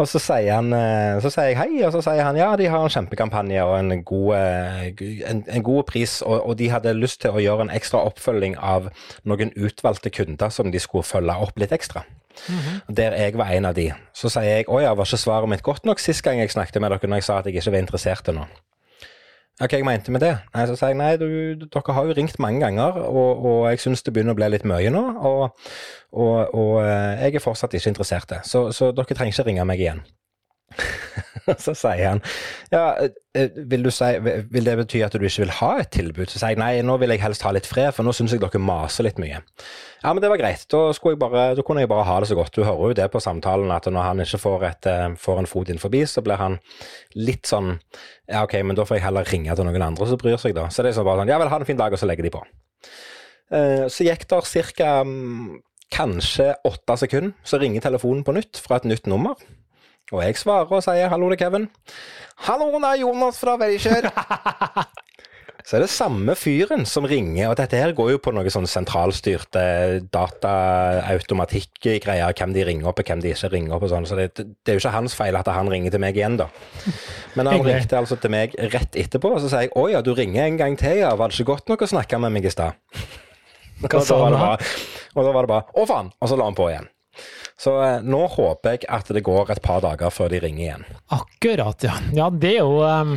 Og så sier, han, eh, så sier jeg hei, og så sier han ja, de har en kjempekampanje og en god, en, en god pris, og, og, de hadde lyst til å gjøre en ekstra oppfølging av noen utvalgte kunder som de skulle følge opp litt ekstra. Mm -hmm. Der jeg var en av de. Så sier jeg å ja, var ikke svaret mitt godt nok sist gang jeg snakket med dere når jeg sa at jeg ikke var interessert nå? Hva jeg mente med det? Nei, så sier jeg nei, du, dere har jo ringt mange ganger, og, og jeg syns det begynner å bli litt mye nå. Og, og, og eh, jeg er fortsatt ikke interessert, så, så dere trenger ikke ringe meg igjen. så sier han ja, eh, vil, si, vil, det bety at du ikke vil ha et tilbud? Så sier jeg nei, nå vil jeg helst ha litt fred, for nå syns jeg dere maser litt mye. Ja, men det var greit. Da, bare, da, kunne jeg bare ha det så godt. Du hører jo det på samtalen at når han ikke får, et, eh, får en fot inn forbi, så blir han litt sånn ja, ok, men da får jeg heller ringe til noen andre som bryr seg, da. Så det er sånn bare sånn ja vel, ha en fin dag, og så legger de på. Eh, så gikk det ca. Mm, kanskje åtte sekunder, så ringer telefonen på nytt fra et nytt nummer. Og jeg svarer og sier hallo til Kevin. Hallo, det er Jonas fra Veikjør. Så er det samme fyren som ringer, og dette her går jo på noe sånn sentralstyrte dataautomatikk-greier, hvem de ringer opp og hvem de ikke ringer opp og sånn, så det, det, er jo ikke hans feil at han ringer til meg igjen, da. Men han ringte altså til meg rett etterpå, og så sier jeg å ja, du ringer en gang til, ja, var det ikke godt nok å snakke med meg i stad? Og, og da var det bare å faen, og så la han på igjen. Så eh, nå håper jeg at det går et par dager før de ringer igjen. Akkurat, ja. Ja, det er jo um,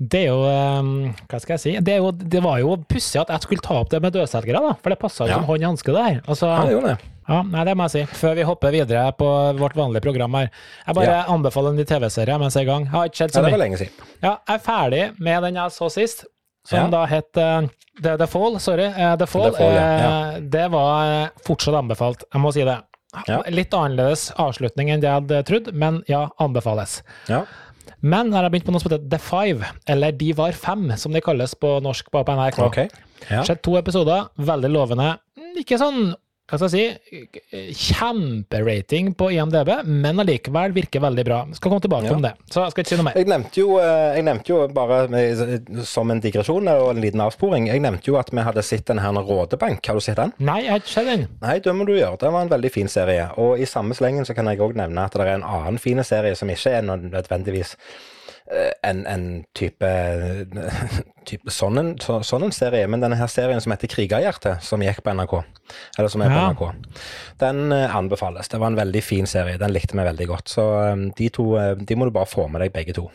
Det er jo um, Hva skal jeg si? Det, jo, det var jo pussig at jeg skulle ta opp det med dødselgere, da. For det passa ja. som hånd i hanske der. Altså, ja, det gjorde det. Ja, nei, det må jeg si. Før vi hopper videre på vårt vanlige program her. Jeg bare ja. anbefaler en ny TV-serie mens jeg er i gang. Jeg har ikke sett så mye. Ja, det var lenge siden. Ja, jeg er ferdig med den jeg så sist, som ja. da het uh, The, The, Fall. Sorry. Uh, The Fall. The Fall uh, det var fortsatt anbefalt, jeg må si det. Ja. Litt annerledes avslutning enn det jeg hadde trodd, men ja, anbefales. Ja. Men her har jeg begynt på noe som heter The Five, eller De var fem, som de kalles på norsk på NRK. Okay. Ja. Sett to episoder, veldig lovende. Ikke sånn hva skal jeg si, kjemperating på IMDb, men allikevel virker veldig bra. Skal komme tilbake ja. om det. Så jeg skal ikke si noe mer. Jeg nevnte jo, eh, jeg nevnte jo bare med, som en digresjon og en liten avsporing, jeg nevnte jo at vi hadde sett den her Rådebank. Har du sett den? Nei, jeg har ikke sett den. Nei, det må du gjøre. Det var en veldig fin serie. Og i samme slengen så kan jeg òg nevne at det er en annen fin serie som ikke er nødvendigvis Eh, en, en type, type sånn, en, sånn, en, serie. Men denne her serien som heter Krigerhjerte, som gikk på NRK, eller som er på. NRK, den eh, anbefales. Det var en veldig fin serie. Den likte vi veldig godt. Så eh, de to de må du bare få med deg, begge to.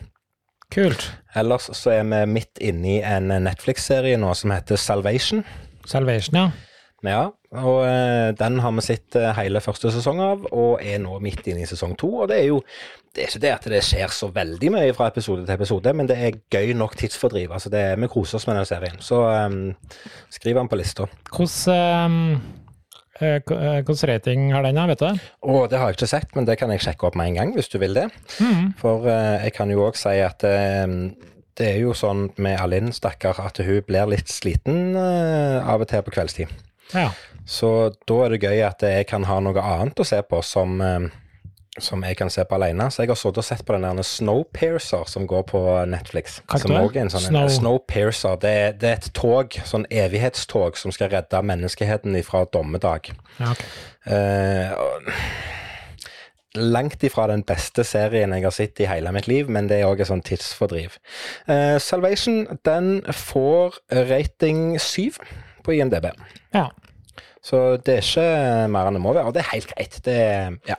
Kult. Ellers så er vi midt inne i en Netflix-serie nå som heter Salvation. Salvation, ja. Ja, og uh, den har vi sett uh, hele første sesong av, og er nå midt inne i sesong to. Og det er jo det er ikke det at det skjer så veldig mye fra episode til episode, men det er gøy nok tidsfordriv. Altså det, vi koser oss med den serien. Så um, skriv den på lista. Hvordan um Hvilken rating har den, vet du? Oh, det har jeg ikke sett, men det kan jeg sjekke opp med en gang, hvis du vil det. Mm. For uh, jeg kan jo òg si at uh, det er jo sånn med Alinn, stakkar, at hun blir litt sliten uh, av og til på kveldstid. Ja. Så da er det gøy at jeg kan ha noe annet å se på som som jeg kan se på alene. Så jeg har sittet og sett på den der Snowpiercer som går på Netflix. Hva som er en sånn Snow. Snowpiercer. Det, det, er et tog, sånn evighetstog, som skal redde menneskeheten ifra dommedag. Ja, okay. uh, langt ifra den beste serien jeg har sett i hele mitt liv, men det er òg et sånn tidsfordriv. Uh, Salvation den får rating 7 på IMDb. Ja. Så det er ikke mer enn det må være, og det er helt greit. Det er, ja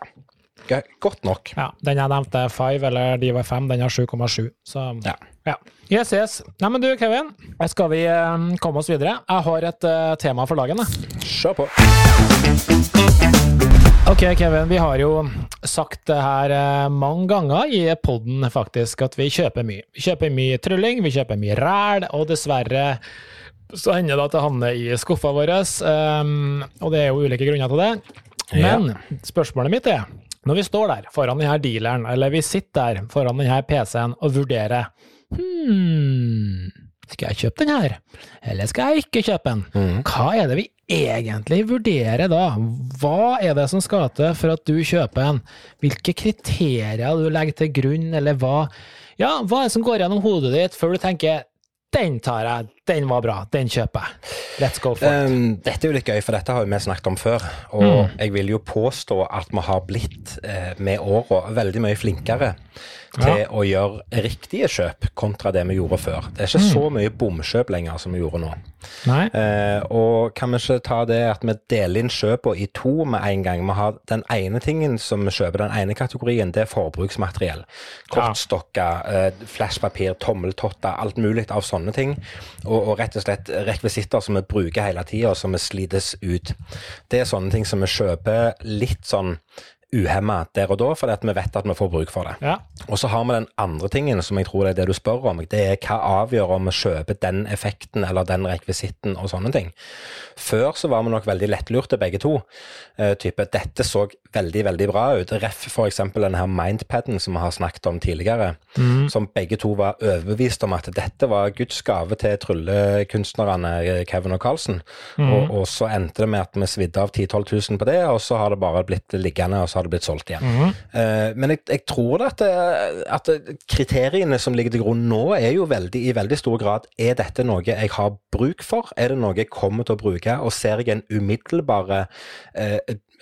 godt nok. Ja, Den jeg nevnte, Five, eller de var fem, den har 7,7. Så ja. ja. Yes, yes. Nei, men du, Kevin, skal vi um, komme oss videre? Jeg har et uh, tema for dagen. Se på. Ok, Kevin. Vi har jo sagt det her uh, mange ganger i poden, faktisk, at vi kjøper mye. Vi kjøper mye trylling, vi kjøper mye ræl, og dessverre så hender det at det havner i skuffa vår. Um, og det er jo ulike grunner til det. Men ja. spørsmålet mitt er når vi står der foran denne dealeren, eller vi sitter der foran denne PC-en og vurderer hmm, skal jeg kjøpe den her, eller skal jeg ikke kjøpe den? Mm. Hva er det vi egentlig vurderer da? Hva er det som skal til for at du kjøper en? Hvilke kriterier du legger til grunn, eller hva Ja, hva er det som går gjennom hodet ditt før du tenker den tar jeg, den var bra, den kjøper jeg. Let's go for it. Um, dette er jo litt gøy, for dette har vi snakket om før. Og jeg vil jo påstå at vi har blitt eh, med åra veldig mye flinkere til å gjøre riktige kjøp kontra det vi gjorde før. Det er ikke så mye bomkjøp lenger som vi gjorde nå. Eh, og kan vi ikke ta det at vi deler inn kjøpene i to med en gang? Vi har den ene tingen som vi kjøper, den ene kategorien, det er forbruksmateriell. Kortstokker, eh, flashpapir, tommeltotter, alt mulig av sånne ting. Og, og rett og slett rekvisitter som vi bruker hele tida, som vi slites ut. Det er sånne ting som vi kjøper litt sånn uhemma der og da, fordi at vi vet at vi får bruk for det. Ja. Og så har vi den andre tingen som jeg tror det er det du spør om. Det er hva avgjør om vi kjøper den effekten eller den rekvisitten og sånne ting. Før så var vi nok veldig lettlurte begge to. Uh, type dette så veldig, veldig bra ut. Ref eksempel denne Mindpaden som vi har snakket om tidligere. Som begge to var overbevist om at dette var Guds gave til tryllekunstnerne eh, Kevin og Carlsen. Og, og så endte det med at vi svidde av 10 000-12 000 på det, og så har det bare blitt liggende, og så har det blitt solgt igjen. Eh, men jeg, jeg tror at, det, at kriteriene som ligger til grunn nå, er jo veldig, i veldig stor grad er dette noe jeg har bruk for? Er det noe jeg kommer til å bruke? Og ser jeg en umiddelbare eh,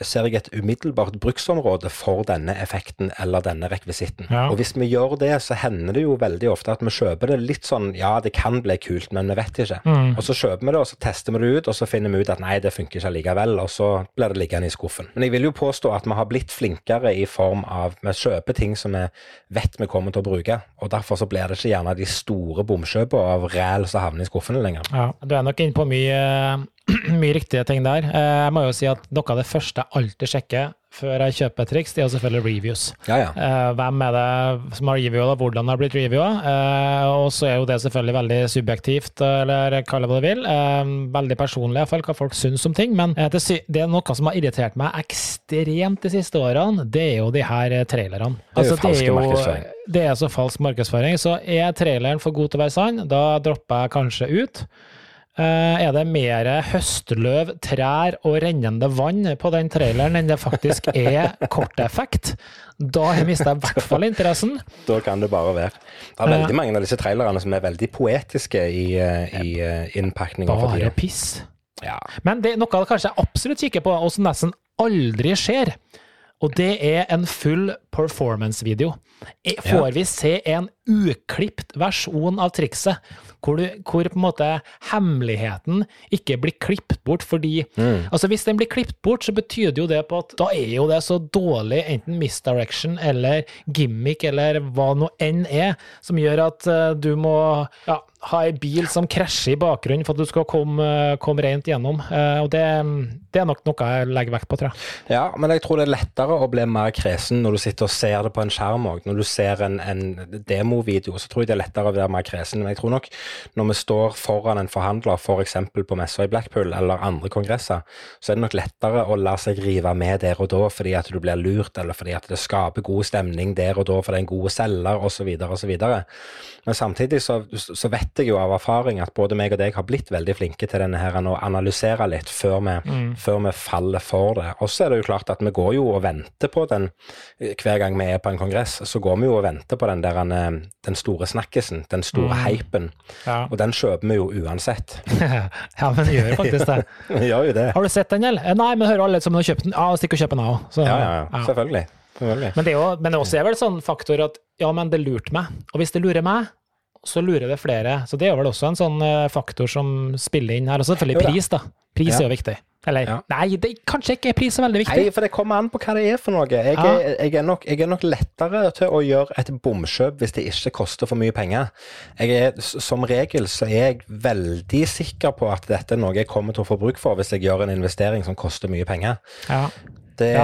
ser jeg et umiddelbart bruksområde for denne effekten eller denne rekvisitten. Ja. Og hvis vi gjør det, så hender det jo veldig ofte at vi kjøper det litt sånn ja, det kan bli kult, men vi vet ikke. Og så kjøper vi det, og så tester vi det ut, og så finner vi ut at nei, det funker ikke likevel, og så blir det liggende i skuffen. Men jeg vil jo påstå at vi har blitt flinkere i form av vi kjøper ting som vi vet vi kommer til å bruke, og derfor så blir det ikke gjerne de store bomkjøpene av ræl som havner i skuffene lenger. Ja, du er nok inne på mye, mye riktige ting der. Eh, Jeg må jo si at noe av det første jeg alltid sjekker før jeg kjøper et triks, det er jo selvfølgelig reviews. Ja, ja. Eh, Hvem er det som har reviewa, hvordan det har blitt reviewa? Og så er jo det selvfølgelig veldig subjektivt, eller kall det hva du vil. Eh, Veldig personlig, iallfall, hva folk syns om ting. Men eh, det er noe som har irritert meg ekstremt de siste årene, det er jo de her trailerne. Altså, Det er jo markedsføring. Det er så falsk markedsføring. Så er traileren for god til å være sann, da dropper jeg kanskje ut. Eh, er det mer høstløv, trær og rennende vann på den traileren enn det faktisk er korteffekt? Da har jeg i hvert fall interessen. Da kan det bare være. Det er veldig mange av disse trailerne som er veldig poetiske i, eh, i eh, innpakninga Bare piss. Ja. Men det er noe jeg kanskje absolutt kikker på, og som nesten aldri skjer. Og det er en full performance-video. Eh, Får vi se en uklipt versjon av trikset, hvor, du, hvor på en måte hemmeligheten ikke blir klippet bort fordi Altså Hvis den blir klippet bort, så betyr det jo det på at da er jo det så dårlig enten misdirection eller gimmick eller hva nå enn er, som gjør at uh, du må ja, ha ei bil som krasjer i bakgrunnen for at du skal komme, komme rent gjennom. Eh, og det, det er nok noe jeg legger vekt på, tror jeg. ja, men jeg tror det er lettere å bli mer kresen når du sitter og ser det på en skjerm òg. Når du ser en, en demovideo, så tror jeg det er lettere å være mer kresen. Men jeg tror nok når vi står foran en forhandler, f.eks. For på messa i Blackpool eller andre kongresser, så er det nok lettere å la seg rive med der og da fordi at du blir lurt, eller fordi at det skaper god stemning der og da for det er en god selger, osv., osv. Men samtidig så, så vet jeg jo av erfaring at både meg og deg har blitt veldig flinke til denne her å analysere litt før vi, før vi faller for det. Og så er det jo klart at vi går jo og venter på den hver gang vi er på en kongress, så går vi jo og venter på den der eh, den store snakkisen, den store hypen. Ja. Og den kjøper vi jo uansett. ja, men vi gjør jo faktisk det. Vi gjør jo det. Har du sett den, eller? Eh, Nei, men hører alle som har kjøpt den. Ja, stikk og kjøp den, jeg òg. Ja, ja, ja. Selvfølgelig. Selvfølgelig. Men det er jo men det også er vel sånn faktor at ja, men det lurte meg. Og hvis det lurer meg, så lurer det flere. Så det er vel også en sånn eh, faktor som spiller inn her. Og selvfølgelig pris, da. Pris Ja. er jo viktig. Eller Ja. nei, det, kanskje ikke er pris så veldig viktig. Nei, for det kommer an på hva det er for noe. Jeg, Ja. er, jeg, er nok, jeg er nok lettere til å gjøre et bomkjøp hvis det ikke koster for mye penger. Jeg er, som regel så er jeg veldig sikker på at dette er noe jeg kommer til å få bruk for hvis jeg gjør en investering som koster mye penger. Ja. Det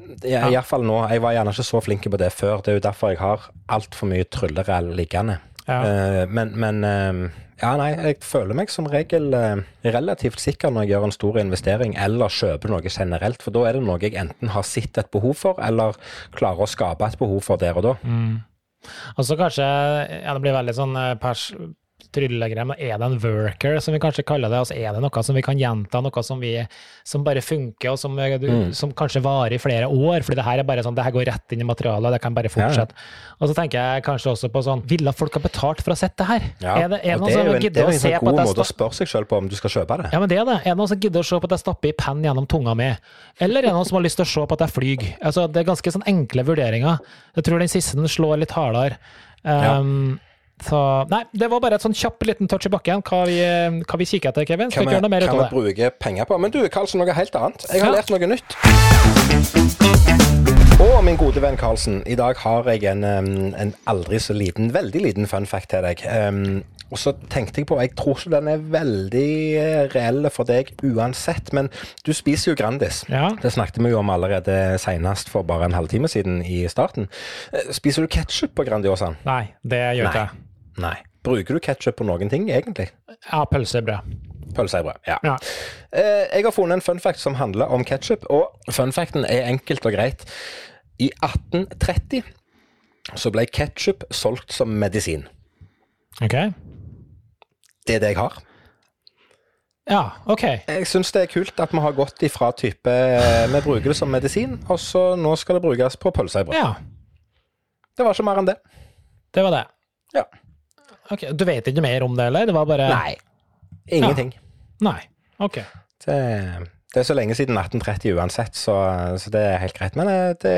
Ja. det er i hvert fall nå. Jeg var gjerne ikke så flink på det før. Det er jo derfor jeg har altfor mye tryllerell liggende. Ja. Eh, men, men eh, ja, nei, jeg føler meg som regel eh, relativt sikker når jeg gjør en stor investering eller kjøper noe generelt, for da er det noe jeg enten har sett et behov for, eller klarer å skape et behov for der og da. Og så kanskje ja, Det blir veldig sånn eh, pers tryllegreie, men er det en worker, som vi kanskje kaller det? Altså, er det noe som vi kan gjenta, noe som, vi, som bare funker, og som, du, Mm. som kanskje varer i flere år? Fordi det her er bare sånn, det her går rett inn i materialet, det kan bare fortsette. Og så tenker jeg kanskje også på sånn, ville folk ha betalt for å ha sett det her? Ja, Er det, er noen det er som jo en, det er å jo en sånn god måte å spørre seg selv på om du skal kjøpe det. ja, men det er det. Er det noen som gidder å se på at jeg stapper i penn gjennom tunga mi? Eller er det noen som har lyst til å se på at jeg flyr? Altså, det er ganske sånn enkle vurderinger. Jeg tror den siste den slår litt hardere. Um, Så nei, det var bare et sånn kjapp liten touch i bakken. Hva vi, hva vi kikker etter, Kevin. Skal Kan gjøre noe vi, mer ut kan vi bruke penger på? Men du, Karlsen, noe helt annet. Jeg har Ja. lært noe nytt. Og min gode venn Karlsen, i dag har jeg en, en aldri så liten, veldig liten fun fact til deg. Um, og så tenkte jeg på, jeg tror ikke den er veldig eh, reell for deg uansett, men du spiser jo Grandis. Ja. Det snakket vi jo om allerede senest for bare en halvtime siden i starten. Eh, Spiser du ketsjup på Grandiosaen? Nei, det gjør ikke jeg. Nei. Bruker du ketsjup på noen ting, egentlig? Ja, pølse Pølsebrød, brød. Pølse i brød. Ja. Ja. Eh, Jeg har funnet en fun fact som handler om ketsjup, og fun facten er enkelt og greit. I 1830 så ble ketsjup solgt som medisin. Ok. Det er det jeg har. Ja, ok. Jeg syns det er kult at vi har gått ifra type eh, Vi bruker det som medisin, og så nå skal det brukes på pølsebrød. Ja, Det var ikke mer enn det. det var det. Ja. Ok, Du vet ikke mer om det, eller? Det var bare Nei. Ingenting. Nei. Ok. Det, det er så lenge siden 1830 uansett, så, så det er helt greit. Men eh, det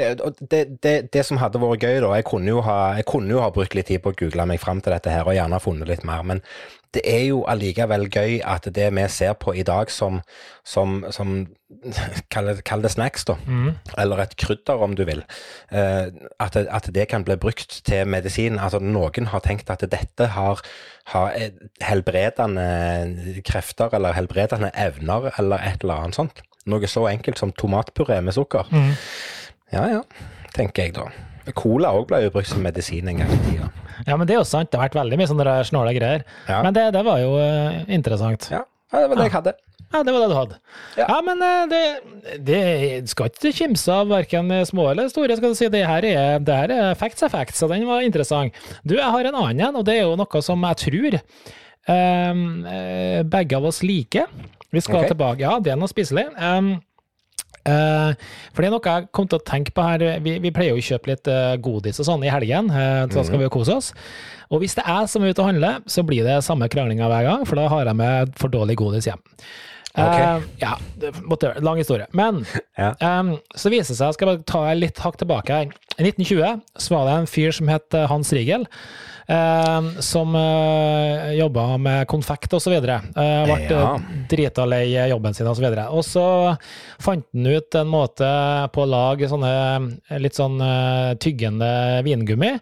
jeg det, det, det som hadde vært gøy, da Jeg kunne jo ha, kunne jo ha brukt litt tid på å google meg fram til dette her, og gjerne funnet litt mer, men det er jo allikevel gøy at det vi ser på i dag som, som, som kall, kall det snacks, da, eller et krydder om du vil, eh, at, at det kan bli brukt til medisin. Altså Noen har tenkt at dette har, har eh, helbredende krefter eller helbredende evner eller et eller annet sånt. Noe så enkelt som tomatpuré med sukker. Ja ja, tenker jeg da. Cola òg ble jo brukt som medisin en gang i tida. Ja, men det er jo sant. Det har vært veldig mye sånne snåle greier. Ja. Men det, det var jo eh, interessant. Ja, ja, det var det jeg hadde. Ja, det var det du hadde. Ja, Ja. men eh, det, det skal ikke kimse av verken små eller store, skal du si. Det her er, det her er facts er facts, og den var interessant. Du, jeg har en annen en, og det er jo noe som jeg tror eh, begge av oss liker. Vi skal okay. tilbake. Ja, det er noe spiselig. Um, for det er noe jeg kom til å tenke på her. Vi, vi pleier jo å kjøpe litt eh, godis og sånn i helgen, så så skal vi jo kose oss. Og hvis det er jeg som er ute og handler, så blir det samme kranglinga hver gang, for da har jeg med for dårlig godis hjem. Ok. Uh, ja, det. Lang historie. Men Ja. um, så viser det seg, jeg skal bare ta litt hakk tilbake her. I 1920 så var det en fyr som het eh, Hans Riegel, em, som uh, jobba med konfekt osv. Uh, ble Ja. uh, drita lei jobben sin osv. Og så fant han ut en måte på å lage sånne eh, litt sånn uh, tyggende vingummi.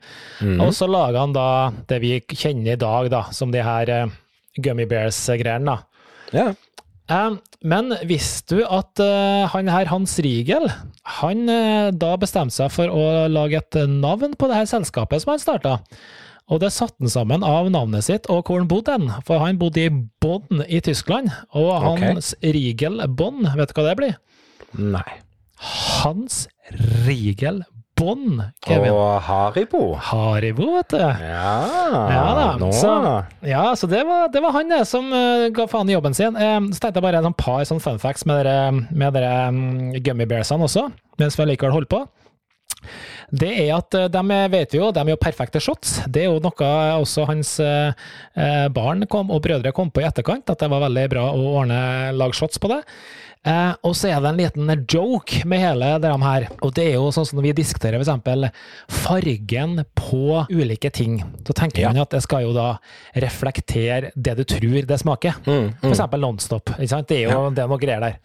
Og så laga han da det vi kjenner i dag da, som de her uh, Gummy Bears-greiene. da. Ja. Men visste du at eh, han her, Hans Riegel, han eh, da bestemte seg for å lage et navn på det her selskapet som han starta? Og det satte han sammen av navnet sitt og hvor han bodde hen. For han bodde i Bonn i Tyskland, og Hans Hans Riegel Bonn, vet du hva det blir? Nei. Hans Riegel Bonn, Kevin. Og Haribo. Haribo, vet du. Ja, Ja da, nå så, ja, så det var, det var han det som uh, ga faen i jobben sin. Eh, så tenkte jeg bare en sånn par sånn fun facts med dere, med dere um, gummibearsene også, mens vi likevel holder på. Det er at eh, de vet vi jo, de er jo perfekte shots. Det er jo noe også hans barn kom, og brødre kom på i etterkant, at det var veldig bra å ordne lag shots på det. Eh, og så er det en liten joke med hele det her. Og det er jo sånn som når vi diskuterer f.eks. fargen på ulike ting. Så tenker Ja. man at det skal jo da reflektere det du tror det smaker. Mm, For eksempel Nonstop. Ikke sant? Det er jo det er noe greier der.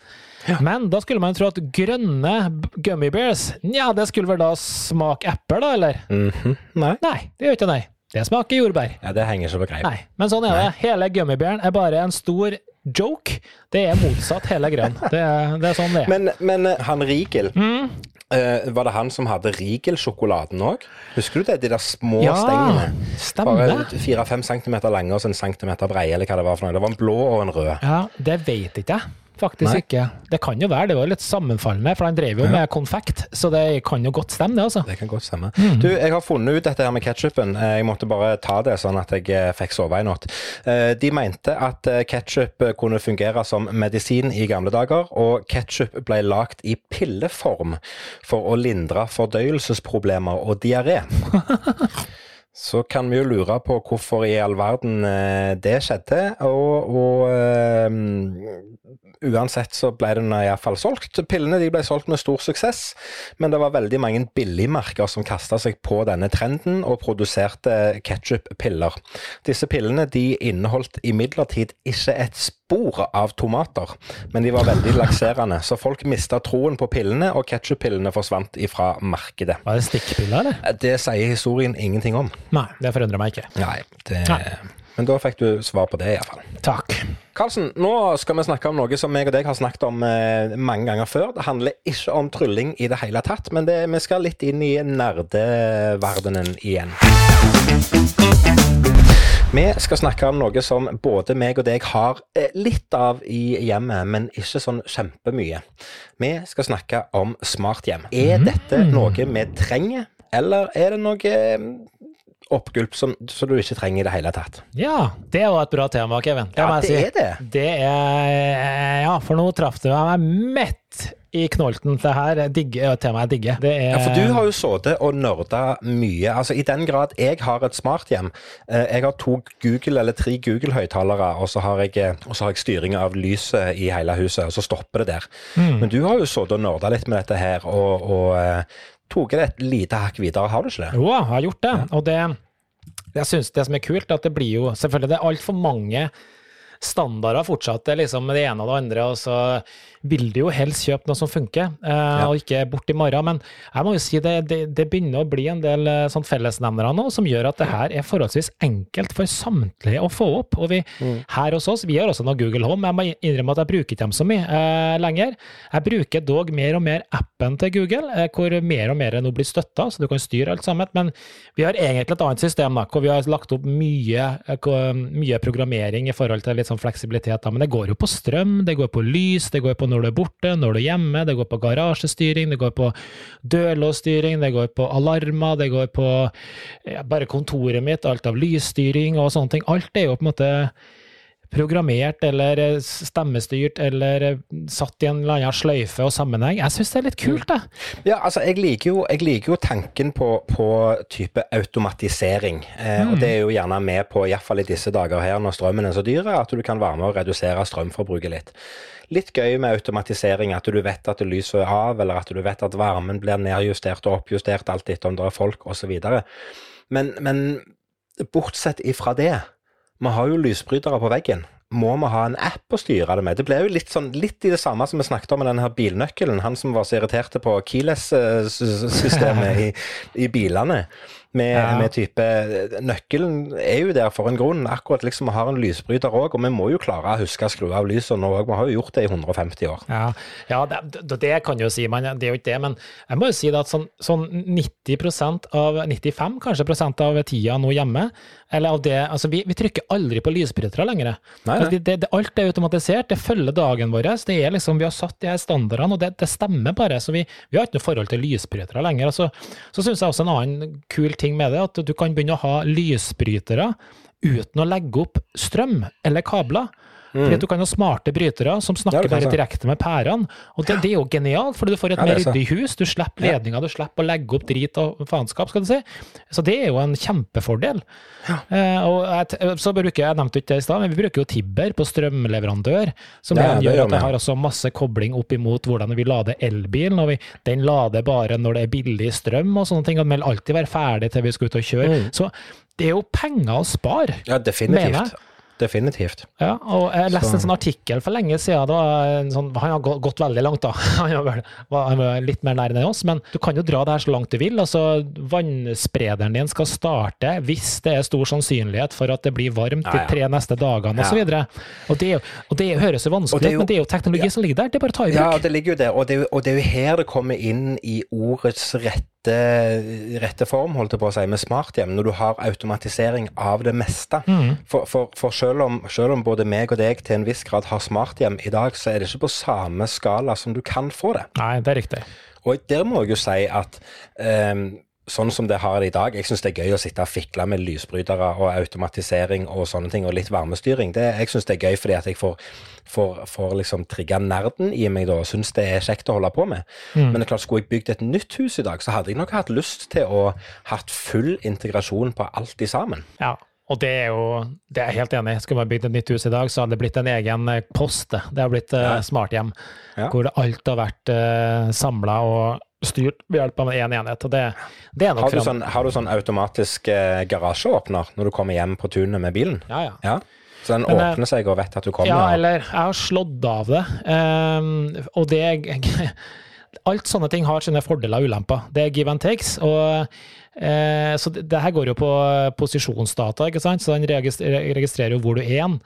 Men da skulle man tro at grønne gummy bears, ja, det skulle vel da smake eple, da, eller? Mhm. Nei. Nei, det gjør ikke det, nei. Det smaker jordbær. Ja, det henger så på greip. Nei, men sånn er det. Hele gummibæren er bare en stor joke. Det er motsatt hele greia. Det, det er sånn det er. Men, men eh, han Rigel, Mm. Uh, var det han som hadde Rigel-sjokoladen òg? Husker du det? De der små Ja, stengene? stemmer Bare fire-fem centimeter lange og så en centimeter breie, eller hva det var for noe. Det var en blå og en rød. Ja, det vet ikke jeg. Faktisk Nei. ikke. Det kan jo være, det var litt sammenfallende, for han drev jo med konfekt, så det kan jo godt stemme, det, altså. Det kan godt stemme. Mm. Du, jeg har funnet ut dette her med ketsjupen. Jeg måtte bare ta det sånn at jeg eh, fikk sove i natt. Eh, De mente at ketsjup kunne fungere som medisin i gamle dager, og ketsjup ble lagt i pilleform for å lindre fordøyelsesproblemer og diaré. Så kan vi jo lure på hvorfor i all verden eh, det skjedde, og, og eh, uansett så ble den iallfall solgt. Pillene de ble solgt med stor suksess, men det var veldig mange billigmerker som kasta seg på denne trenden og produserte ketsjup-piller. Disse pillene de inneholdt imidlertid ikke et spor av tomater, men de var veldig lakserende, så folk mista troen på pillene, og ketsjup-pillene forsvant ifra markedet. Var det stikkpiller, eller? Det sier historien ingenting om. Nei, det forundrer meg ikke. Nei, det... Nei. Men da fikk du svar på det, iallfall. Takk. Karlsen, nå skal vi snakke om noe som jeg og deg har snakket om eh, mange ganger før. Det handler ikke om trylling i det hele tatt, men det, vi skal litt inn i nerdeverdenen igjen. Vi skal snakke om noe som både meg og deg har eh, litt av i hjemmet, men ikke sånn kjempemye. Vi skal snakke om smarthjem. Er dette noe vi trenger, eller er det noe eh, oppgulp som, som du ikke trenger i det hele tatt? Ja, det var et bra tema, Kevin. Det Ja, det si. er det. Det er Ja, for nå traff du meg mett i knolten. Det her er digge, temaet jeg digger. Det er Ja, for du har jo sittet og nerda mye. Altså I den grad jeg har et smarthjem eh, Jeg har to Google eller tre Google-høyttalere, og så har jeg, eh, og så har jeg styring av lyset i hele huset, og så stopper det der. Men du har jo sittet og nerda litt med dette her, og, og tok det et lite hakk videre, har du ikke det? Jo, jeg har gjort det. Og det jeg synes det som er kult, er at det blir jo Selvfølgelig, det er altfor mange standarder fortsatt. Det er liksom det ene og det andre, og så vil du jo helst kjøpe noe som funker, eh, og ikke bort i morgen. Men jeg må jo si det, det, det begynner å bli en del eh, sånn fellesnevnere nå som gjør at det her er forholdsvis enkelt for samtlige å få opp. Og vi her hos oss, vi har også noe Google Home. Jeg må innrømme at jeg bruker ikke dem så mye eh, lenger. Jeg bruker dog mer og mer appen til Google, eh, hvor mer og mer nå blir støtta, så du kan styre alt sammen. Men vi har egentlig et annet system, da, hvor vi har lagt opp mye, eh, mye programmering i forhold til litt sånn fleksibilitet. Da. Men det går jo på strøm, det går på lys, det går på når du er borte, når du er hjemme, det går på garasjestyring, det går på dørlåsstyring, det går på alarmer, det går på ja, bare kontoret mitt, alt av lysstyring og sånne ting. Alt er jo på en måte programmert eller eh, stemmestyrt eller eh, satt i en eller annen sløyfe og sammenheng. Jeg syns det er litt kult, det. Ja, altså, jeg liker jo, jeg liker jo tanken på, på type automatisering. Eh, Og det er jo gjerne med på, iallfall i disse dager her når strømmen er så dyr, at du kan være med å redusere strømforbruket litt. Litt gøy med automatisering, at du vet at lyset er av, eller at du vet at varmen blir nedjustert og oppjustert, alt etter om det er folk osv. Men, men bortsett ifra det, vi har jo lysbrytere på veggen. Må vi ha en app å styre det med? Det ble jo litt, sånn, litt i det samme som vi snakket om med denne bilnøkkelen. Han som var så irriterte på keyless-systemet i, i bilene. Med, Ja. med type Nøkkelen er jo der for en grunn. Akkurat liksom vi har en lysbryter òg, og vi må jo klare å huske å skru av lysene nå òg. Vi har jo gjort det i 150 år. Ja, ja det, det, kan jo si, man, det er jo ikke det, men jeg må jo si at sånn, sånn 90% av 95 kanskje prosent av tida nå hjemme, eller av det, altså vi, vi trykker aldri på lysbrytere lenger. Nei. Altså, det, det, alt er automatisert, det følger dagen vår. Det er liksom, vi har satt de her standardene, og det, det stemmer bare. Så vi, vi har ikke noe forhold til lysbrytere lenger. Altså, så så syns jeg også en annen kul ting med det, at du kan begynne å ha lysbrytere uten å legge opp strøm eller kabler. Fordi at Du kan ha smarte brytere som Mm. Snakker bare direkte med pærene. Og det, det er jo genialt, fordi du får et Ja, mer er ryddig hus. Du slipper ledninger, du slipper å legge opp drit og faenskap, skal du si. Så det er jo en kjempefordel. Eh, og jeg, så bruker jeg, jeg nevnte ikke det i stad, men vi bruker jo Tibber på strømleverandør, som Ja, gjør at det har også masse kobling opp imot hvordan vi lader elbilen. og vi, Den lader bare når det er billig strøm og sånne ting, og den vil alltid være ferdig til vi skal ut og kjøre. Mm. Så det er jo penger å spare. Ja, Mener definitivt. jeg. Definitivt. Ja, og jeg leste Så- en sånn artikkel for lenge siden. Det var en sånn, han har gått veldig langt, da. Han var litt mer nær enn oss, men du kan jo dra det her så langt du vil. altså Vannsprederen din skal starte hvis det er stor sannsynlighet for at det blir varmt de tre neste dagene osv. Og, og, det er og det høres jo vanskelig Og ut, men det er jo teknologi som ligger der. Det er bare å ta i Ja, det ligger jo der, og det, og det er jo her det kommer inn i ordets rette rette, rette form, holdt jeg på å si, med smarthjem, når du har automatisering av det meste. For, for, for selv, om, selv om både meg og deg til en viss grad har smarthjem i dag, så er det ikke på samme skala som du kan få det. Nei, det er riktig. Og der må jeg jo si at ehm, sånn som det har det i dag, jeg syns det er gøy å sitte og fikle med lysbrytere og automatisering og sånne ting, og litt varmestyring. Det, jeg syns det er gøy fordi at jeg får, får, får liksom trigga nerden i meg da, og syns det er kjekt å holde på med. Men det er klart, skulle jeg bygd et nytt hus i dag, så hadde jeg nok hatt lyst til å hatt full integrasjon på alt i sammen. Ja. Og det er jo det er jeg helt enig i. Skulle man bygd et nytt hus i dag, så hadde det blitt en egen eh, post. det. Har blitt eh, Ja. smarthjem, Ja. hvor alt har vært uh, samla og styrt ved hjelp av én enhet. Og det, det er nok Har du sånn, har du sånn automatisk uh, garasjeåpner når du kommer hjem på tunet med bilen? Ja, ja. Ja. Så den Men, eh, åpner seg og vet at du kommer? Ja, eller jeg har slått av det. Um, og det Alt sånne ting har sine fordeler og ulemper. Det er give and takes. og eh, så det, det her går jo på posisjonsdata, ikke sant? så den registrerer, jo hvor du er igjen.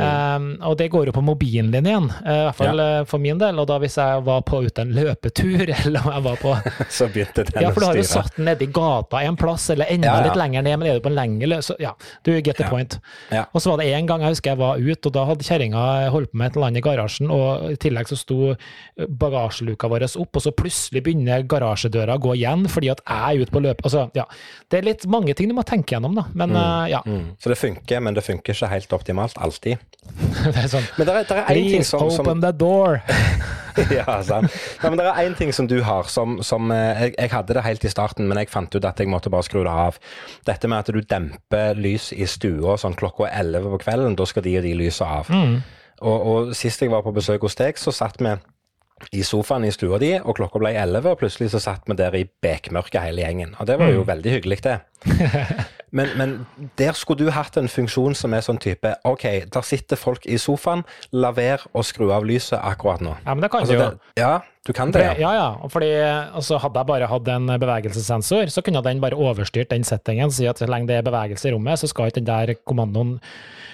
Ehm, og det går jo på mobilen din igjen, eh, i hvert fall eh, for min del. Og da hvis jeg var på ute en løpetur, eller om jeg var på så begynte den Ja, for du har jo satt den nedi gata en plass, eller enda Ja, ja. litt lenger ned, men er du på en lengre. Så ja, du get the Ja. point. Ja. Og så var det en gang jeg husker jeg var ute, og da hadde kjerringa holdt på med et eller annet i garasjen, og i tillegg så sto bagasjeluka vår opp, og så plutselig begynner garasjedøra å gå igjen fordi at jeg er ute på løp. Altså, ja. Det er litt mange ting du må tenke gjennom, da. Men eh, ja. Mm. Så det funker, men det funker ikke helt optimalt alltid. det er sånn Men det er, det er en ting Please som, som open the door! ja, sant. Nei, men det er én ting som du har, som, som eh, jeg, jeg hadde det helt i starten, men jeg fant ut at jeg måtte bare skru det av. Dette med at du demper lys i stua sånn klokka 11 på kvelden, da skal de og de lyse av. Og, og sist jeg var på besøk hos deg, så satt vi i sofaen i stua di, og klokka ble 11, og plutselig så satt vi der i bekmørket hele gjengen. Og det var jo veldig hyggelig, det. Men, men der skulle du hatt en funksjon som er sånn type OK, der sitter folk i sofaen, la være å skru av lyset akkurat nå. Ja, men det kan Altså, du jo. det, ja, du kan det. Ja, Ja. Fordi, altså, hadde jeg bare hatt en bevegelsessensor, så kunne den bare overstyrt den settingen. Si at så lenge det er bevegelse i rommet, så skal ikke den der kommandoen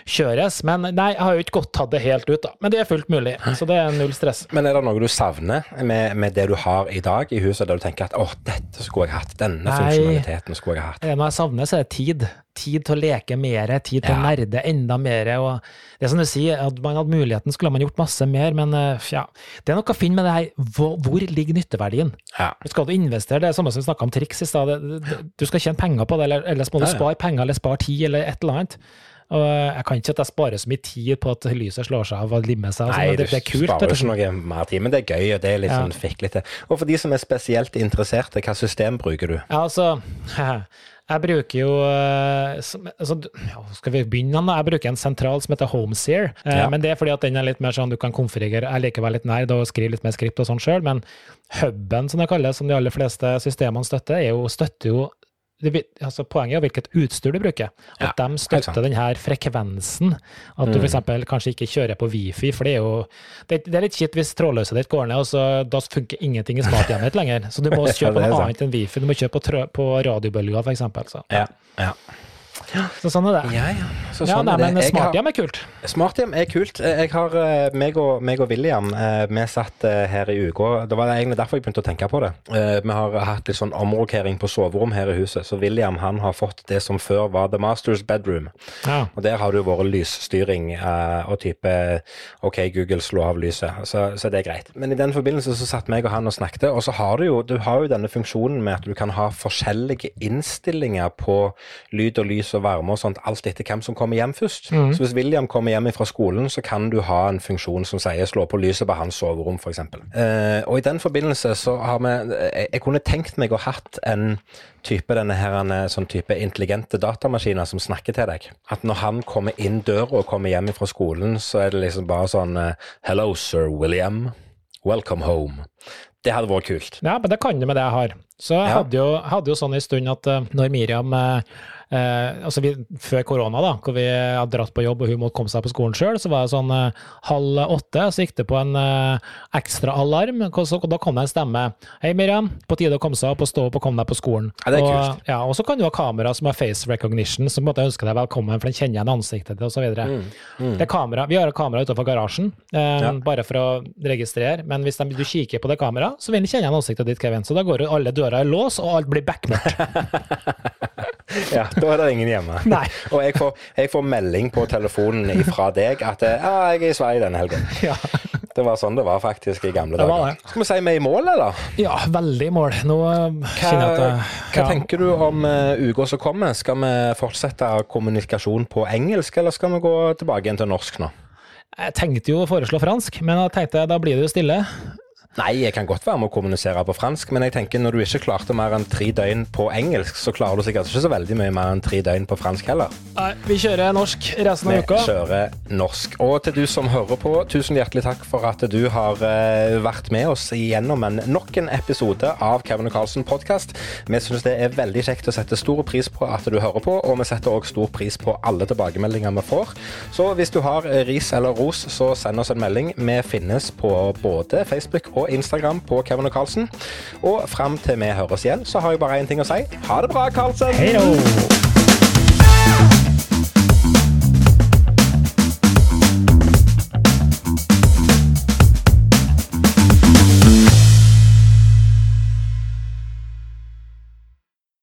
kjøres. Men nei, jeg har jo ikke godt tatt det helt ut, da. Men det er fullt mulig, så det er null stress. Men er det noe du savner med, med det du har i dag i huset, der du tenker at åh, dette skulle jeg hatt, denne Nei. funksjonaliteten skulle jeg hatt? Nei, det jeg savner, så er det tid. Tid til å leke mer, tid til å nerde enda mer. Og det er som du sier, at man hadde muligheten, skulle man gjort masse mer, men eh, ja. Det er noe å finne med det her. Hvor, hvor ligger nytteverdien? Ja. Skal du investere, det er samme som vi snakka om triks i stad, du skal tjene penger på det, eller ellers må du Ja, ja. spare penger eller spare tid eller et eller annet. Og jeg kan ikke at jeg sparer så mye tid på at lyset slår seg av og limmer seg. sånn, Nei, det, det er kult. sparer du. ikke noe mer tid, men det er gøy, og det er litt Ja. sånn fiklete. Og for de som er spesielt interesserte, hva system bruker du? Ja, altså Jeg bruker jo eh, altså, Skal vi begynne? da? Jeg bruker en sentral som heter Homeseer. eh, Ja. Men det er fordi at den er litt mer sånn du kan konfigurere Jeg liker å være litt nær og skrive litt mer skript og sånn sjøl, men huben, som det kalles, som de aller fleste systemene støtter, er jo, støtter jo det, altså Poenget er hvilket utstyr du bruker. At Ja, de støtter den her frekvensen. At du Mm. f.eks. kanskje ikke kjører på wifi, for det er jo det, det er litt kjipt hvis trådløset ditt går ned, og så, da funker ingenting i smarthjemmet ditt lenger. Så du må kjøpe er noe annet enn wifi. Du må kjøpe på, på radiobølger, f.eks. Så. Ja, ja. Så sånn er det. Ja, ja. Så Ja, sånn nei, er det. men smarthjem er kult. Smarthjem er kult. Eh, Jeg har, eh, meg og, meg og William, eh, vi satt her i uka. Det var egentlig derfor jeg begynte å tenke på det. Vi har hatt litt sånn omrokering på soverom her i huset, så William han har fått det som før var The Masters Bedroom. Ja. Og der har det jo vært lysstyring og type OK, Google, slå av lyset. Så, så det er greit. Men i den forbindelse så satt meg og han og snakket, og så har du jo, du har jo denne funksjonen med at du kan ha forskjellige innstillinger på lyd og lys og varme og sånt, alt etter hvem som kommer hjem først. Mm. Så hvis William kommer hjem fra skolen, så kan du ha en funksjon som sier slå på lyset på hans soverom, f.eks. Eh, og i den forbindelse så har vi jeg, jeg kunne tenkt meg å hatt en type denne her, en, sånn type intelligente datamaskiner som snakker til deg. At når han kommer inn døra og kommer hjem fra skolen, så er det liksom bare sånn eh, Hello, sir William. Welcome home. Det hadde vært kult. ja, men det kan du med det jeg har. Så jeg Ja. hadde, jo, hadde jo sånn en stund at eh, når Miriam eh, eh, altså vi, Før korona, da, hvor vi hadde dratt på jobb og hun måtte komme seg på skolen sjøl, så var det sånn eh, halv åtte, så gikk det på en eh, ekstra alarm. Så, da kom det en stemme. Hei, Miriam, på tide å komme seg opp og stå opp og komme deg på skolen. Ja, det er og, kult. Ja, og så kan du ha kamera som har face recognition, som på en måte ønsker deg velkommen, for den kjenner igjen ansiktet ditt osv. Mm, Det er kamera, vi har kamera utenfor garasjen, eh, Ja. bare for å registrere. Men hvis de, du kikker på det kameraet, så vil den kjenne igjen ansiktet ditt, Kevin. Så da går alle dører i lås, og alt blir backmørkt. Ja, da er det ingen hjemme. Nei. Og jeg får, jeg får melding på telefonen fra deg at eh, ja, jeg er i Sverige denne helgen. ja. Det var sånn det var faktisk i gamle dager. Skal vi si vi er i mål, eller? ja, veldig i mål. Nå eh, Hva, jeg at hva ja. tenker du om uh, uka som kommer? Skal vi fortsette kommunikasjon på engelsk, eller skal vi gå tilbake igjen til norsk nå? Jeg tenkte jo å foreslå fransk, men jeg tenkte da blir det jo stille. Nei, jeg kan godt være med å kommunisere på fransk, men jeg tenker når du ikke klarte mer enn tre døgn på engelsk, så klarer du sikkert ikke så veldig mye mer enn tre døgn på fransk heller. Nei, vi kjører norsk resten Vi av uka. kjører norsk. Og til du som hører på, tusen hjertelig takk for at du har eh, vært med oss igjennom en, nok en episode av Kevin og Carlsen podkast. Vi syns det er veldig kjekt å sette stor pris på at du hører på, og vi setter òg stor pris på alle tilbakemeldinger vi får. Så hvis du har ris eller ros, så send oss en melding. Vi finnes på både Facebook og Instagram på Kevin og Carlsen. Og fram til vi høres igjen, så har jeg bare én ting å si. Ha det bra, Carlsen! Hei!